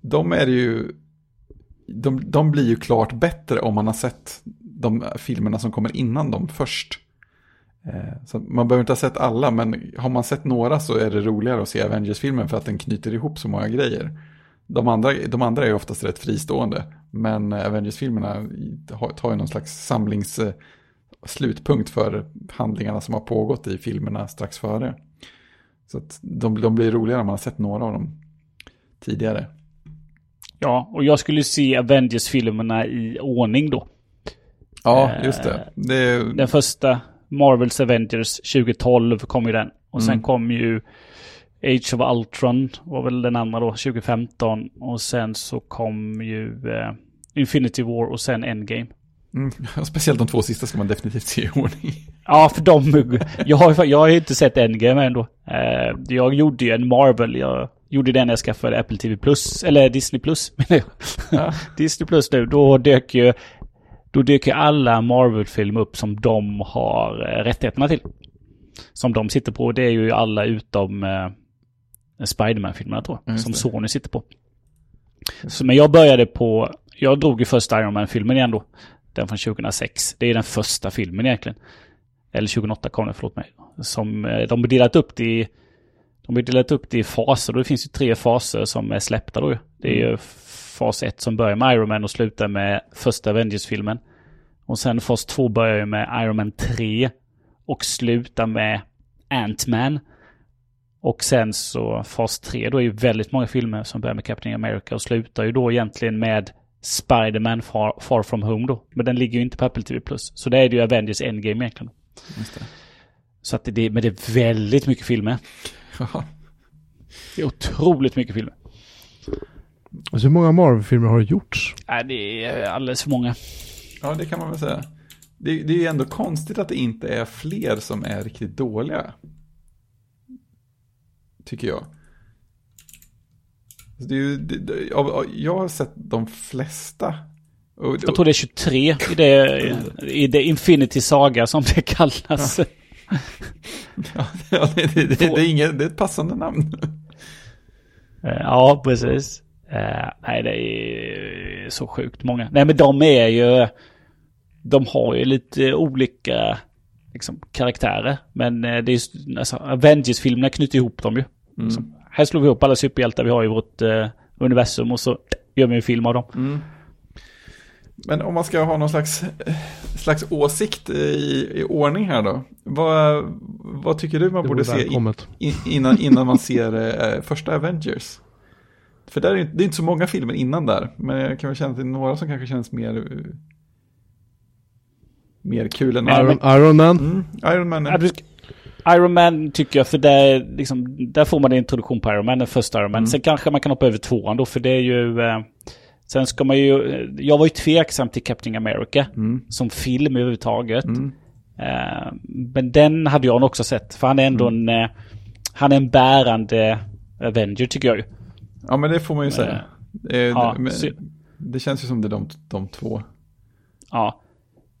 de är ju, de, de blir ju klart bättre om man har sett de filmerna som kommer innan dem först. Eh, så man behöver inte ha sett alla, men har man sett några så är det roligare att se Avengers-filmen för att den knyter ihop så många grejer. De andra, de andra är oftast rätt fristående, men Avengers-filmerna tar ju någon slags samlingsslutpunkt eh, för handlingarna som har pågått i filmerna strax före. Så att de, de blir roligare om man har sett några av dem tidigare. Ja, och jag skulle se Avengers-filmerna i ordning då. Ja, just det. Eh, det... Den första, Marvels Avengers 2012 kom ju den. Och sen mm. kom ju Age of Ultron var väl den andra då, 2015. Och sen så kom ju uh, Infinity War och sen Endgame. Mm, [LAUGHS] speciellt de två sista ska man definitivt se i ordning. Ja, för de... Jag har, jag har inte sett Endgame ändå. Uh, jag gjorde ju en Marvel. Jag gjorde den när jag skaffade Apple TV Plus. Eller Disney Plus [LAUGHS] menar jag. Ja. [LAUGHS] Disney Plus nu. Då dök ju då dyker alla Marvel-filmer upp som de har eh, rättigheterna till. Som de sitter på. Det är ju alla utom eh, Spiderman-filmerna tror jag. Som Sony sitter på. Så, men jag började på... Jag drog ju första Iron Man-filmen igen då. Den från 2006. Det är den första filmen egentligen. Eller 2008 kom den, förlåt mig. Som, eh, de har delat upp det i... De har delat upp det i faser. Då det finns ju tre faser som är släppta då Det är ju mm fas 1 som börjar med Iron Man och slutar med första Avengers-filmen. Och sen fas 2 börjar ju med Iron Man 3 och slutar med Ant-Man. Och sen så fas 3 då är ju väldigt många filmer som börjar med Captain America och slutar ju då egentligen med Spider-Man Far, Far, From Home då. Men den ligger ju inte på Apple TV+. Så det är det ju Avengers Endgame egentligen. Just det. Så att det, men det är väldigt mycket filmer. det är otroligt mycket filmer. Alltså hur många Marvel-filmer har gjorts? Nej, det är alldeles för många. Ja, det kan man väl säga. Det, det är ju ändå konstigt att det inte är fler som är riktigt dåliga. Tycker jag. Det är ju, det, det, jag har sett de flesta. Jag tror det är 23 i det, i det Infinity Saga som det kallas. Ja, ja det, det, det, är inget, det är ett passande namn. Ja, precis. Uh, nej, det är så sjukt många. Nej, men de är ju... De har ju lite olika liksom, karaktärer. Men uh, det är alltså, Avengers-filmerna knyter ihop dem ju. Mm. Så, här slår vi ihop alla superhjältar vi har i vårt uh, universum och så gör vi en film av dem. Mm. Men om man ska ha någon slags, slags åsikt i, i ordning här då. Vad, vad tycker du man det borde se in, innan, innan man ser första Avengers? För där är det, är inte så många filmer innan där. Men jag kan väl känna att det är några som kanske känns mer... Mer kul än Iron, Iron Man. Mm, Iron Man. Är... Iron Man tycker jag, för där, liksom, där får man en introduktion på Iron Man, den första Iron Man. Mm. Sen kanske man kan hoppa över tvåan då, för det är ju... Eh, sen ska man ju... Jag var ju tveksam till Captain America mm. som film överhuvudtaget. Mm. Eh, men den hade jag också sett, för han är ändå mm. en... Eh, han är en bärande Avenger tycker jag ju. Ja, men det får man ju säga. Det, ja, det, det känns ju som det är de, de två. Ja.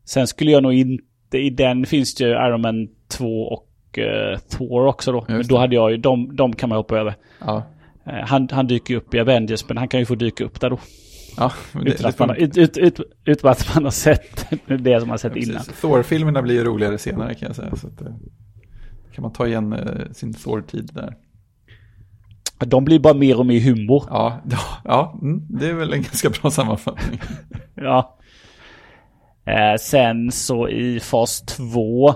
Sen skulle jag nog inte, i den finns det ju Iron Man 2 och uh, Thor också då. Men då hade jag ju, de, de kan man hoppa över. Ja. Uh, han, han dyker ju upp i Avengers, men han kan ju få dyka upp där då. Ja, det, utan, att man, ut, ut, ut, utan att man har sett [LAUGHS] det som man har sett ja, innan. Thor-filmerna blir ju roligare senare kan jag säga. Så att, uh, kan man ta igen sin Thor-tid där. De blir bara mer och mer humor. Ja, [LAUGHS] ja, ja mm, det är väl en ganska bra sammanfattning. [LAUGHS] ja. Eh, sen så i fas 2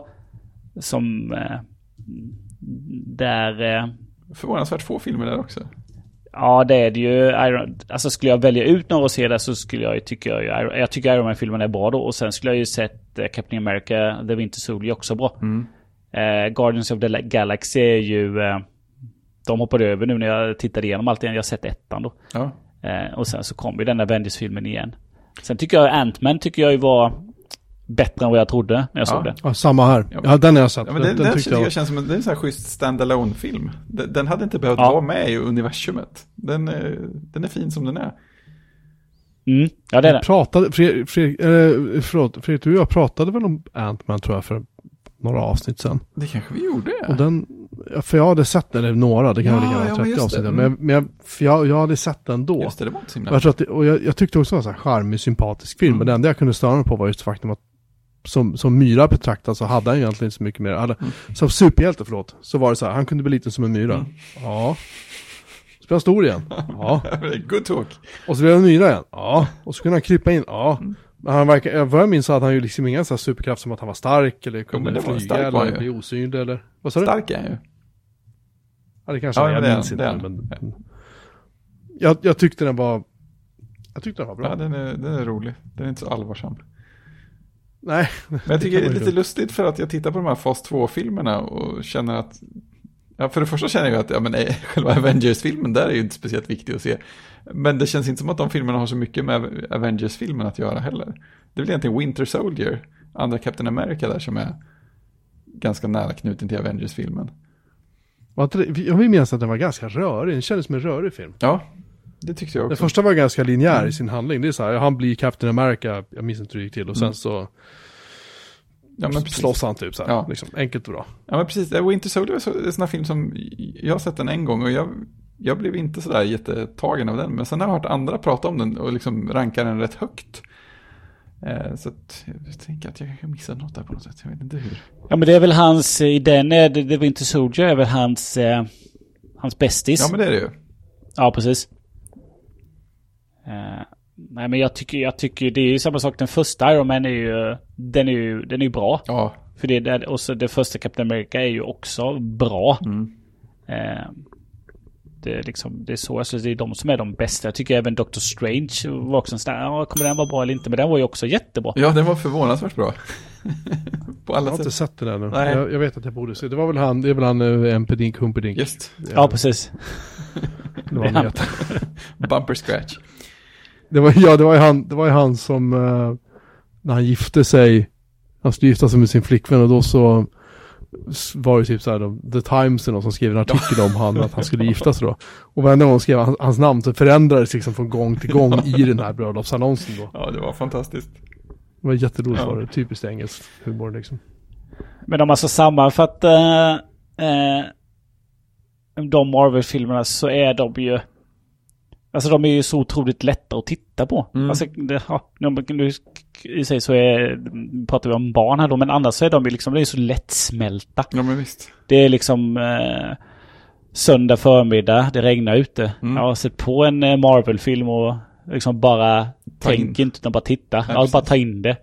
som eh, där... Eh, Förvånansvärt få filmer där också. Ja, det är det ju. Iron, alltså skulle jag välja ut några att se det så skulle jag ju tycka... Jag, jag tycker Iron Man-filmen är bra då. Och sen skulle jag ju sett eh, Captain America, The Winter Soldier också bra. Mm. Eh, Guardians of the Galaxy är ju... Eh, de hoppade över nu när jag tittade igenom allt igen. Jag har sett ettan då. Ja. Eh, och sen så kom ju den Avengers-filmen igen. Sen tycker jag Ant-Man tycker jag ju var bättre än vad jag trodde när jag Ja. såg det. Ja, samma här. Ja, Ja, den har jag sett. Ja, men den, den, tyckte tycker jag, jag... känns som en, det är en sån här schysst stand film Den, den hade inte behövt Ja. vara med i universumet. Den, är- den är fin som den är. Mm. Ja, det är det. Pratade, Fredrik, Fredrik, eh, förlåt, Fredrik, du och jag pratade väl om Ant-Man tror jag för några avsnitt sedan. Det kanske vi gjorde. Och den, för jag hade sett den, eller några, det kan Ja, ligga ja, men 30 just det. avsnitt. Mm. Men, jag, men jag, för jag, jag hade sett den då. Just det, det var inte så Och himla jag, tror att det, och jag, jag tyckte också det var en charmig, sympatisk film. Mm. Men det enda jag kunde störa mig på var just faktum att som, som Myra betraktad så hade han egentligen inte så mycket mer. Eller, Som superhjälte, förlåt, så var det så här, han kunde bli liten som en myra. Mm. Ja. Han stor igen. Ja. [LAUGHS] Good talk. Och så blev han myra igen. Ja. Och så kunde han krypa in. Ja. Mm. Men han verkar, jag- vad jag minns så hade han ju liksom inga så här superkraft som att han var stark eller kunde var flyga eller ju. bli osynlig eller... Vad sa du? Stark är han ju. Ja, det kanske Ja, jag det minns inte. det är Men, jag, jag tyckte den var... Jag tyckte den var bra. Ja, den är, den är rolig. Den är inte så allvarsam. Nej. Men jag tycker det är lite lustigt för att jag tittar på de här Fast 2-filmerna och känner att Ja, för det första känner jag att ja, men, eh, [LAUGHS] själva Avengers-filmen där är ju inte speciellt viktig att se. Men det känns inte som att de filmerna har så mycket med Avengers-filmen att göra heller. Det är väl egentligen Winter Soldier, andra Captain America där som är ganska nära knuten till Avengers-filmen. Jag vill minnas att den var ganska rörig. Den kändes som en rörig film. Ja, det tyckte jag Den också. första var ganska linjär i sin handling. Det är så här, han blir Captain America, jag minns inte hur det gick till. Och sen Mm. så Ja, men precis. slåss han typ så här. Ja. Liksom, enkelt och bra. Ja, men precis. Eh, Winter Soldier är så- en sån här film som jag har sett den en gång och jag, jag blev inte sådär jättetagen av den. Men sen har jag hört andra prata om den och liksom ranka den rätt högt. Eh, så att jag tänker att jag kanske missade något där på något sätt. Jag vet inte hur. Ja men det är väl hans, i den är det, The Winter Soldier är väl hans, eh, hans bästis. Ja, men det är det ju. Ja, precis. Eh, nej men jag tycker, jag tycker det är ju samma sak. Den första Iron Man är ju, den är ju, den är ju bra. Ja, För det, är- och så det första Captain America är ju också bra. mm. Eh, det är liksom, det är så, alltså det är de som är de bästa. Jag tycker även Doctor Strange var också en sån där, ja kommer den vara bra eller inte? Men den var ju också jättebra. ja den var förvånansvärt bra. [LAUGHS] på Jag alla har inte sätt. sett den ännu. Nej. Jag, jag vet att jag borde se. Det var väl han, det är väl han uh, Empedink Humpedink. Just, Ja, precis. [LAUGHS] Det var, han bumper scratch. Det var, ja, det var ju han, det var ju han som, eh, när han gifte sig, han skulle gifta sig med sin flickvän och då så var det typ så här, de- The Times eller någon som skrev en artikel om han, att han skulle gifta sig då. Och varenda gång de skrev hans, hans namn så förändrades liksom från gång till gång i den här bröllopsannonsen då. Ja, det var fantastiskt. Det var jätteroligt Ja. var det, typiskt engelsk humor liksom. Men om man ska sammanfatta eh, de Marvel-filmerna så är de ju... Alltså de är ju så otroligt lätta att titta på. Mm. Alltså, det, ja, nu- I sig så är, pratar vi om barn här då, men annars så är de ju liksom, de är så lättsmälta. Ja, men visst. Det är liksom eh, söndag förmiddag, det regnar ute. Mm. Jag har sett på en eh, Marvel-film och liksom bara Ta in. tänker inte utan bara titta. Ja, bara ta in det.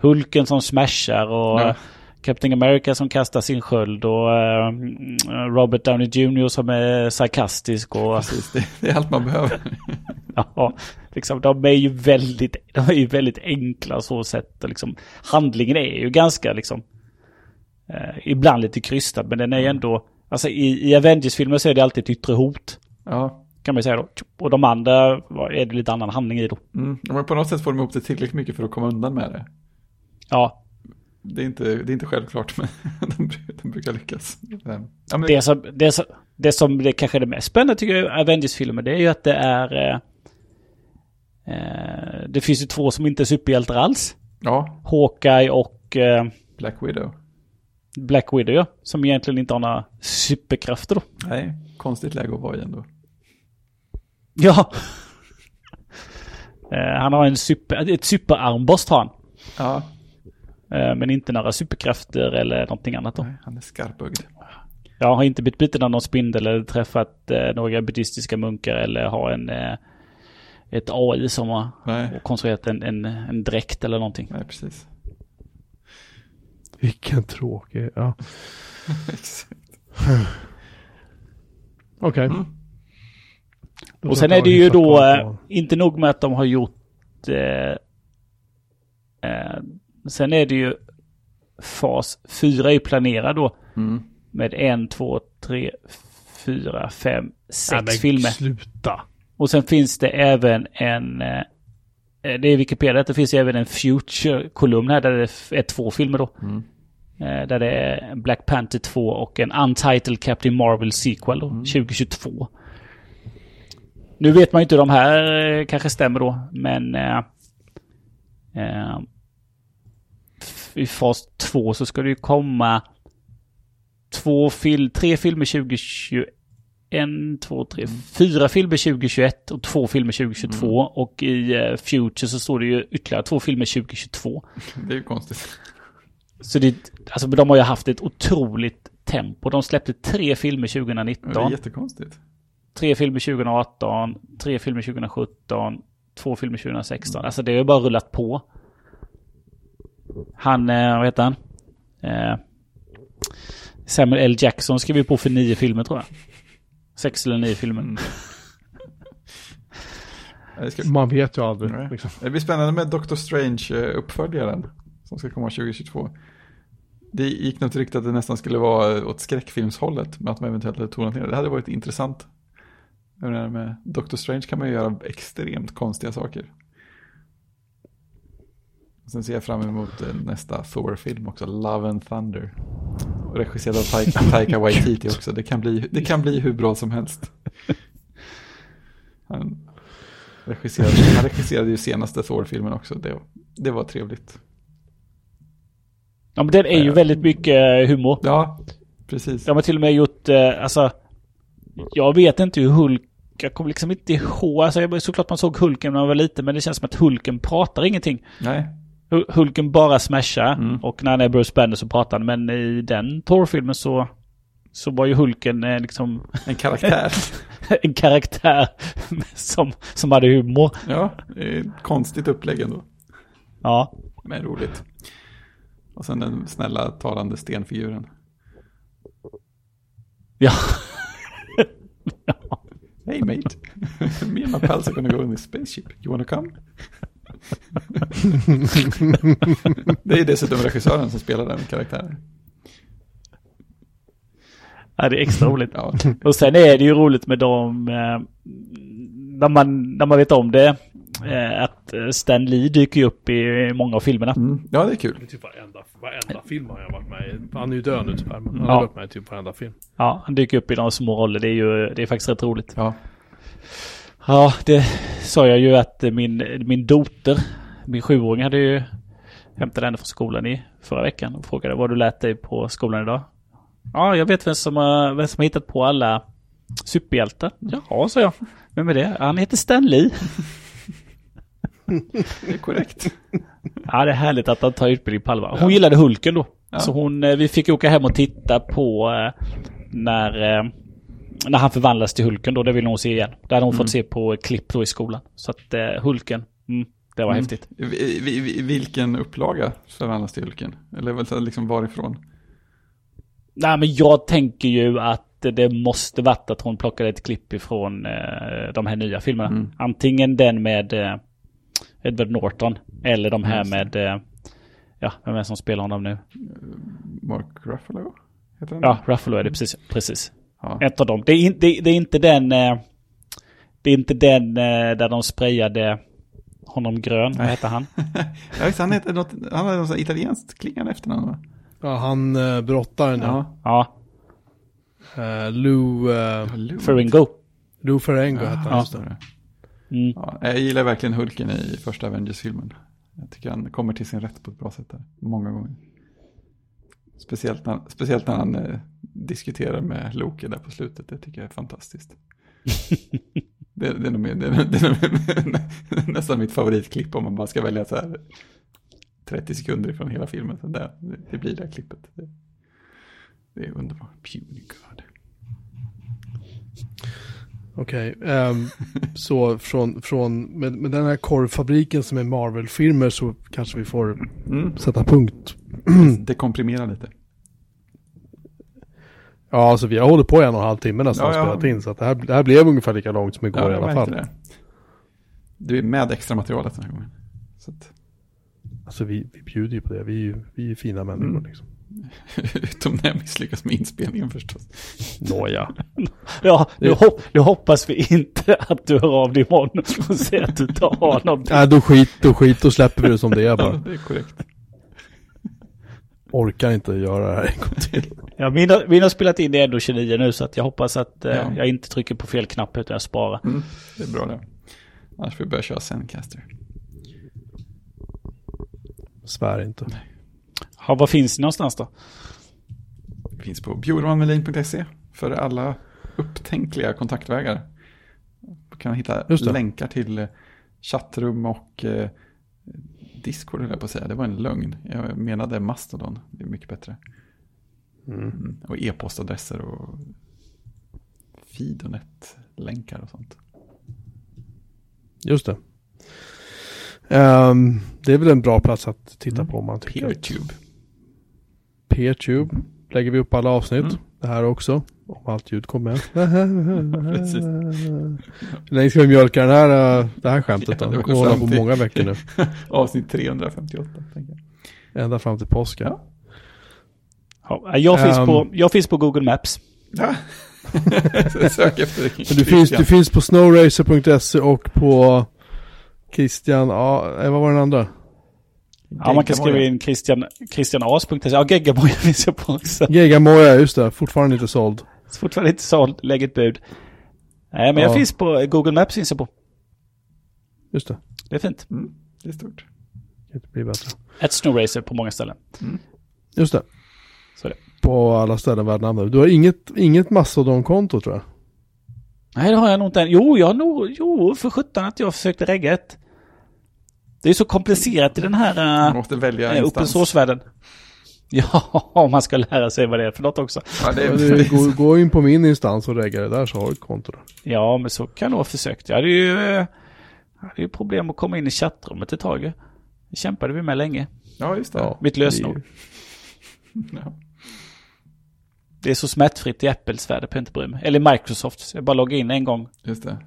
Hulken som smashar och Ja. Captain America som kastar sin sköld och eh, Robert Downey Jr som är sarkastisk och Precis, det, det är allt man behöver. [LAUGHS] ja, liksom, de är ju väldigt, de är ju väldigt enkla så sätt. Liksom, handlingen är ju ganska liksom eh, ibland lite krystad men den är ju ändå, alltså i, i Avengers-filmer så är det alltid ett yttre hot. Ja, Kan man ju säga då. Och de andra är det lite annan handling i då. mm. Men på något sätt får de ihop det tillräckligt mycket för att komma undan med det. Ja, Det är inte, det är inte självklart, [LAUGHS] men de, de brukar lyckas. Ja, men, det som, det som, det som det kanske är det mest spännande tycker jag i Avengers-filmer det är ju att det är eh, eh, det finns ju två som inte är superhjältar alls. ja, Hawkeye och eh, Black Widow. Black Widow ja, Som egentligen inte har några superkrafter då. Nej, konstigt läge att vara i ändå. Ja. [LAUGHS] Eh, han har en super, ett superarmborst har han. Ja, men inte några superkrafter eller någonting annat då. nej, han är skarpögd. Jag har inte blivit biten av någon spindel eller träffat eh, några buddhistiska munkar eller har en eh, ett AI som har Nej, konstruerat en, en, en dräkt eller någonting. nej precis. Vilken tråkig, ja. [LAUGHS] Exakt. Okej. Mm. De Och sen är det ju då, eh, på- inte nog med att de har gjort... Eh, eh, sen är det ju fas 4 är planerad då. Mm. Med en, två, tre, fyra, fem, sex men filmer. Sluta. Och sen finns det även en... Eh, det är Wikipedia, det finns även en Future-kolumn här där det är två filmer då. Mm. Eh, där det är Black Panther 2 och en Untitled Captain Marvel sequel då, Mm. 2022. Nu vet man ju inte hur de här eh, kanske stämmer då, men... Eh, eh, I fas 2 så ska det ju komma två fil tre filmer 2021, en, två, tre, fyra filmer 2021 och två filmer 2022. Och i eh, Future så står det ju ytterligare två filmer 2022. [LAUGHS] Det är ju konstigt. Så det, alltså de har ju haft ett otroligt tempo. De släppte tre filmer Det är 2019, jättekonstigt. tre filmer 2018, tre filmer 2017, två filmer 2016. Alltså det har ju bara rullat på. Han, eh, vad heter han? Eh, Samuel L. Jackson skrev ju på för nio filmer tror jag. Sex eller nio filmer. Mm. Man vet ju aldrig. Nej. Liksom. det blir spännande med Doctor Strange-uppföljaren som ska komma 2022. Det gick något rykte att det nästan skulle vara åt skräckfilmshållet, men att de eventuellt hade tonat ner det. Det hade varit intressant. Med Doctor Strange kan man ju göra extremt konstiga saker. Sen ser jag fram emot eh, nästa Thor-film också, Love and Thunder. Regisserad av Taika, [LAUGHS] Taika Waititi också. Det kan, bli, det kan bli hur bra som helst. Han regisserade, han regisserade ju senaste Thor-filmen också. Det, det var trevligt. Ja men den är ju väldigt mycket eh, humor. Ja, precis. De har till och med gjort, eh, alltså... Jag vet inte hur Hulk... Jag kommer liksom inte ihåg. Alltså jag, såklart man såg Hulken när man var liten, men det känns som att Hulken pratar ingenting. Nej, Hulken bara smashar Mm. och när han är Bruce Banner så pratar han. Men i den Thor-filmen så... Så var ju Hulken eh, liksom en karaktär. [LAUGHS] en karaktär som, som hade humor. ja, konstigt upplägg ändå. Ja. Men roligt. Och sen den snälla talande stenfiguren. Ja. [LAUGHS] Hey mate, [LAUGHS] me and my pals are gonna go in this spaceship. You wanna come? Det är dessutom regissören som spelar den karaktären. ja, det är extra [LAUGHS] roligt. Ja, Och sen är det ju roligt med dem, eh, när, man, när man vet om det, eh, att eh, Stan Lee dyker upp i många av filmerna. mm. ja det är kul. Det är typ varenda, varenda film har jag varit med i. Han är ju död nu tyvärr, men han Ja. har varit med i typ varenda film. Ja, han dyker upp i de små roller. Det är ju det är faktiskt rätt roligt. Ja, Ja, det sa jag ju att min, min dotter, min sjuåring hade ju hämtat henne från skolan i förra veckan och frågade vad du lät dig på skolan idag. Ja, jag vet vem som har, vem som har hittat på alla superhjältar. Jaha, sa jag. Vem är det? Han heter Stan Lee. [LAUGHS] det är korrekt. [LAUGHS] Ja, det är härligt att han tar utbildning på allvar. Hon gillade Hulken då. Ja. Så hon, eh, vi fick åka hem och titta på eh, när, eh, när han förvandlas till Hulken då. Det ville hon se igen. Det hade hon fått se på klipp då i skolan. Så att eh, Hulken, mm, det var Mm. häftigt. Vi- vi- vi- Vilken upplaga förvandlas till Hulken? Eller väl liksom varifrån? Nej, men jag tänker ju att det måste varit att hon plockade ett klipp ifrån eh, de här nya filmerna. Mm. Antingen den med eh, Edward Norton eller de här med, eh, ja, vem är det som spelar honom nu? Mark Ruffalo? Heter han Ja, Ruffalo är det precis. precis. Ja. Ett av dem. Det är, in, det, det är inte den... Eh, det är inte den eh, där de sprayade honom grön. Vad heter han? [LAUGHS] Ja, just, han heter något, han har något italienskt klingande efternamn va? Ja, han uh, brottaren ja. Ja, Uh, Lou, uh, Lou. Ferringo. Lou Ferrengo Ja, hette han. det. Mm. Ja, jag gillar verkligen Hulken i första Avengers-filmen. Jag tycker han kommer till sin rätt på ett bra sätt där. Många gånger. Speciellt när, speciellt när han eh, diskuterar med Loki där på slutet. Det tycker jag är fantastiskt. [LAUGHS] det, det, är nog, det, är, det är nog [LAUGHS] nästan mitt favoritklipp om man bara ska välja så här 30 sekunder från hela filmen. Så där, det, blir det här klippet. Det, det är underbart. Puny God. Okej, ehm, så från, från med, med den här korvfabriken som är Marvel-filmer så kanske vi får Mm. sätta punkt. [CLEARS THROAT] Det komprimerar lite. Ja, alltså vi har hållit på i en och en halv timme nästan Ja, ja. spelat in. Så att det, här, det här blev ungefär lika långt som igår Ja, i alla fall. det. Du är med extra materialet den här gången. Så att, Alltså vi, vi bjuder ju på det. Vi är ju vi är fina människor Mm. liksom. [LAUGHS] utom när jag misslyckas med inspelningen förstås. Nåja. [LAUGHS] Ja, nu, Det- hop, nu hoppas vi inte att du hör av dig imorgon och säger att du inte har [LAUGHS] någonting. Nej, då skit, då skit, då släpper vi det som det är Ja, bara. det är korrekt. Orkar inte göra det här en gång till. Ja, min, har, min har spelat in det ändå 29 nu så att jag hoppas att eh, Ja. jag inte trycker på fel knapp utan jag sparar. Mm, det är bra det. Annars får vi börja köra Zencaster. Svär inte. Ja, var finns ni någonstans då? Det finns på bjurmanmelin.se för alla upptänkliga kontaktvägar. Du kan hitta länkar till eh, chattrum och eh, Discord höll jag på att säga. Det var en lögn. Jag menade Mastodon. Det är mycket bättre. Mm. Mm. Och e-postadresser och Fidonet-länkar och sånt. Just det. Ehm, det är väl en bra plats att titta Mm. på om man tycker Peertube. Peertube lägger vi upp alla avsnitt. Mm. Det här också. Om allt ljud kommer [LAUGHS] med. Hur länge ska vi mjölka den här, äh, det här skämtet då? Ja, det kommer hålla på många veckor nu. [LAUGHS] Avsnitt 358. Tänker jag. Ända fram till påsk. Ja. Ja, jag, finns Ehm. på, jag finns på Google Maps. Ja. [LAUGHS] Sök efter du, finns, du finns på snowracer.se och på Christian, ja, eh, vad var den andra? Ja, man kan skriva in Christian, christianas.se. Ja, Geggaboja [LAUGHS] finns jag på också. Gigamoja, just det. Fortfarande inte såld. Så fortfarande inte såld. Lägg ett bud. Nej, men jag Ja. finns på Google Maps finns jag på. Just det. Det är fint. Mm, det är stort. Kan inte bli bättre. Ett snowracer på många ställen. Just det. Så det. På alla ställen värda namnet. Du har inget, inget Mastodon-konto tror jag. Nej, det har jag nog inte än. Jo, jag har nog, jo, för sjutton att jag försökte regga ett. Det är så komplicerat i den här uh, måste välja open source-världen. [LAUGHS] Ja, om man ska lära sig vad det är för något också. Ja, det är, gå, gå in på min instans och regga det där så har du ett konto. Ja, men så kan jag nog ha försökt. Jag hade ju, eh, jag hade ju problem att komma in i chattrummet ett tag. Det kämpade vi med länge. ja, just det. Ja. Mitt lösenord. Ja. Det är så smärtfritt i Apples värld, jag inte bry mig. Eller Microsoft. Jag bara loggar in en gång Just det.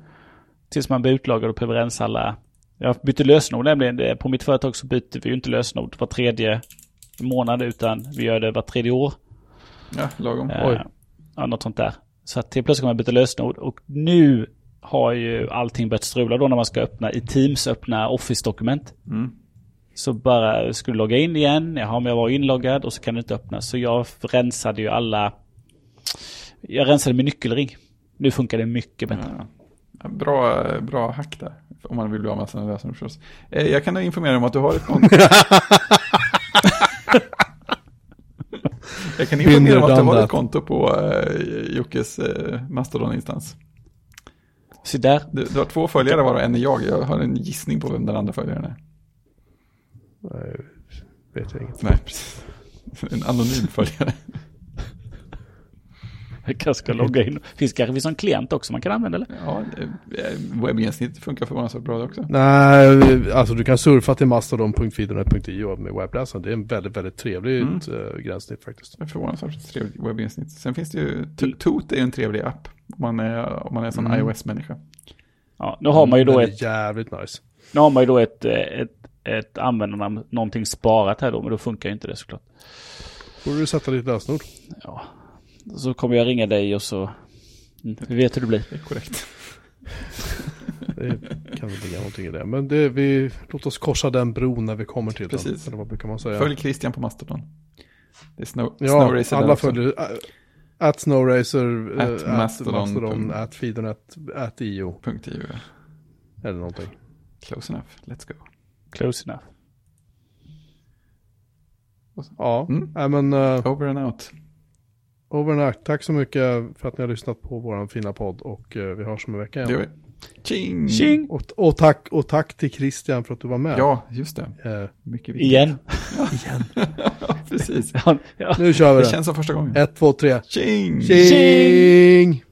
tills man blir utlagad och behöver rensa alla. Jag bytte lösenord nämligen. På mitt företag så byter vi ju inte lösenord var tredje månad utan vi gör det var tredje år. Ja, lagom. Eh, ja, något sånt där. Så att till plötsligt kan man byta lösenord och nu har ju allting börjat strula då när man ska öppna i Teams öppna Office-dokument. Mm. Så bara skulle logga in igen, jaha men jag var inloggad och så kan det inte öppnas. Så jag rensade ju alla, jag rensade med nyckelring. Nu funkar det mycket bättre. Ja. Bra, bra hack där. Om man vill bli av med sina lösenord förstås. Eh, Jag kan informera om att du har ett konto. Jag kan informera om att du har ett konto på eh, Jockes eh, Mastodon-instans. Så där. Du, du har två följare varav en är jag. Jag har en gissning på vem den andra följaren är. Nej, vet jag inget. Nej, precis. En anonym följare. Jag kanske ska logga in. Finns kanske finns någon klient också man kan använda eller? Ja, eh, webbgränssnitt funkar förvånansvärt bra också. Nej, alltså du kan surfa till mastodon.fidonet.io med webbläsaren. Det är en väldigt, väldigt trevligt Mm. eh, gränssnitt faktiskt. Förvånansvärt trevligt webbgränssnitt. Sen finns det ju, To- Toot är ju en trevlig app. Om man är, om man är en sån Mm. iOS-människa. Ja, nu har man ju då Den ett, jävligt nice. nu har man ju då ett, eh, ett, ett användarnamn, någonting sparat här då, men då funkar ju inte det såklart. Borde du sätta ditt lösenord. Ja. Så kommer jag ringa dig och så, mm, vi vet hur det blir. Det är korrekt. [LAUGHS] Det kan väl ligga någonting i det. Men det, vi, låt oss korsa den bron när vi kommer till Precis. den. Eller vad brukar man säga? Följ Christian på Mastodon. Det är Snow, ja, Snowracer alla följer. Ä- At Snowracer, At at, at Mastodon. Mastodon, at Fidonet, at IO. Punkt EU. Eller någonting. Close enough. Let's go. Close enough. Ja, Mm. nej, men uh, Over and out. Over and out. Tack så mycket för att ni har lyssnat på vår fina podd och eh, vi hörs om en vecka Det igen. gör vi. Tjing! Tjing! Och, och, tack, och tack till Christian för att du var med. Ja, just det. Eh, Mycket viktigt. Igen. [LAUGHS] Ja, [LAUGHS] precis. Ja, ja. nu kör vi Det det. känns som första gången. Ett, två, tre. Tjing! Tjing!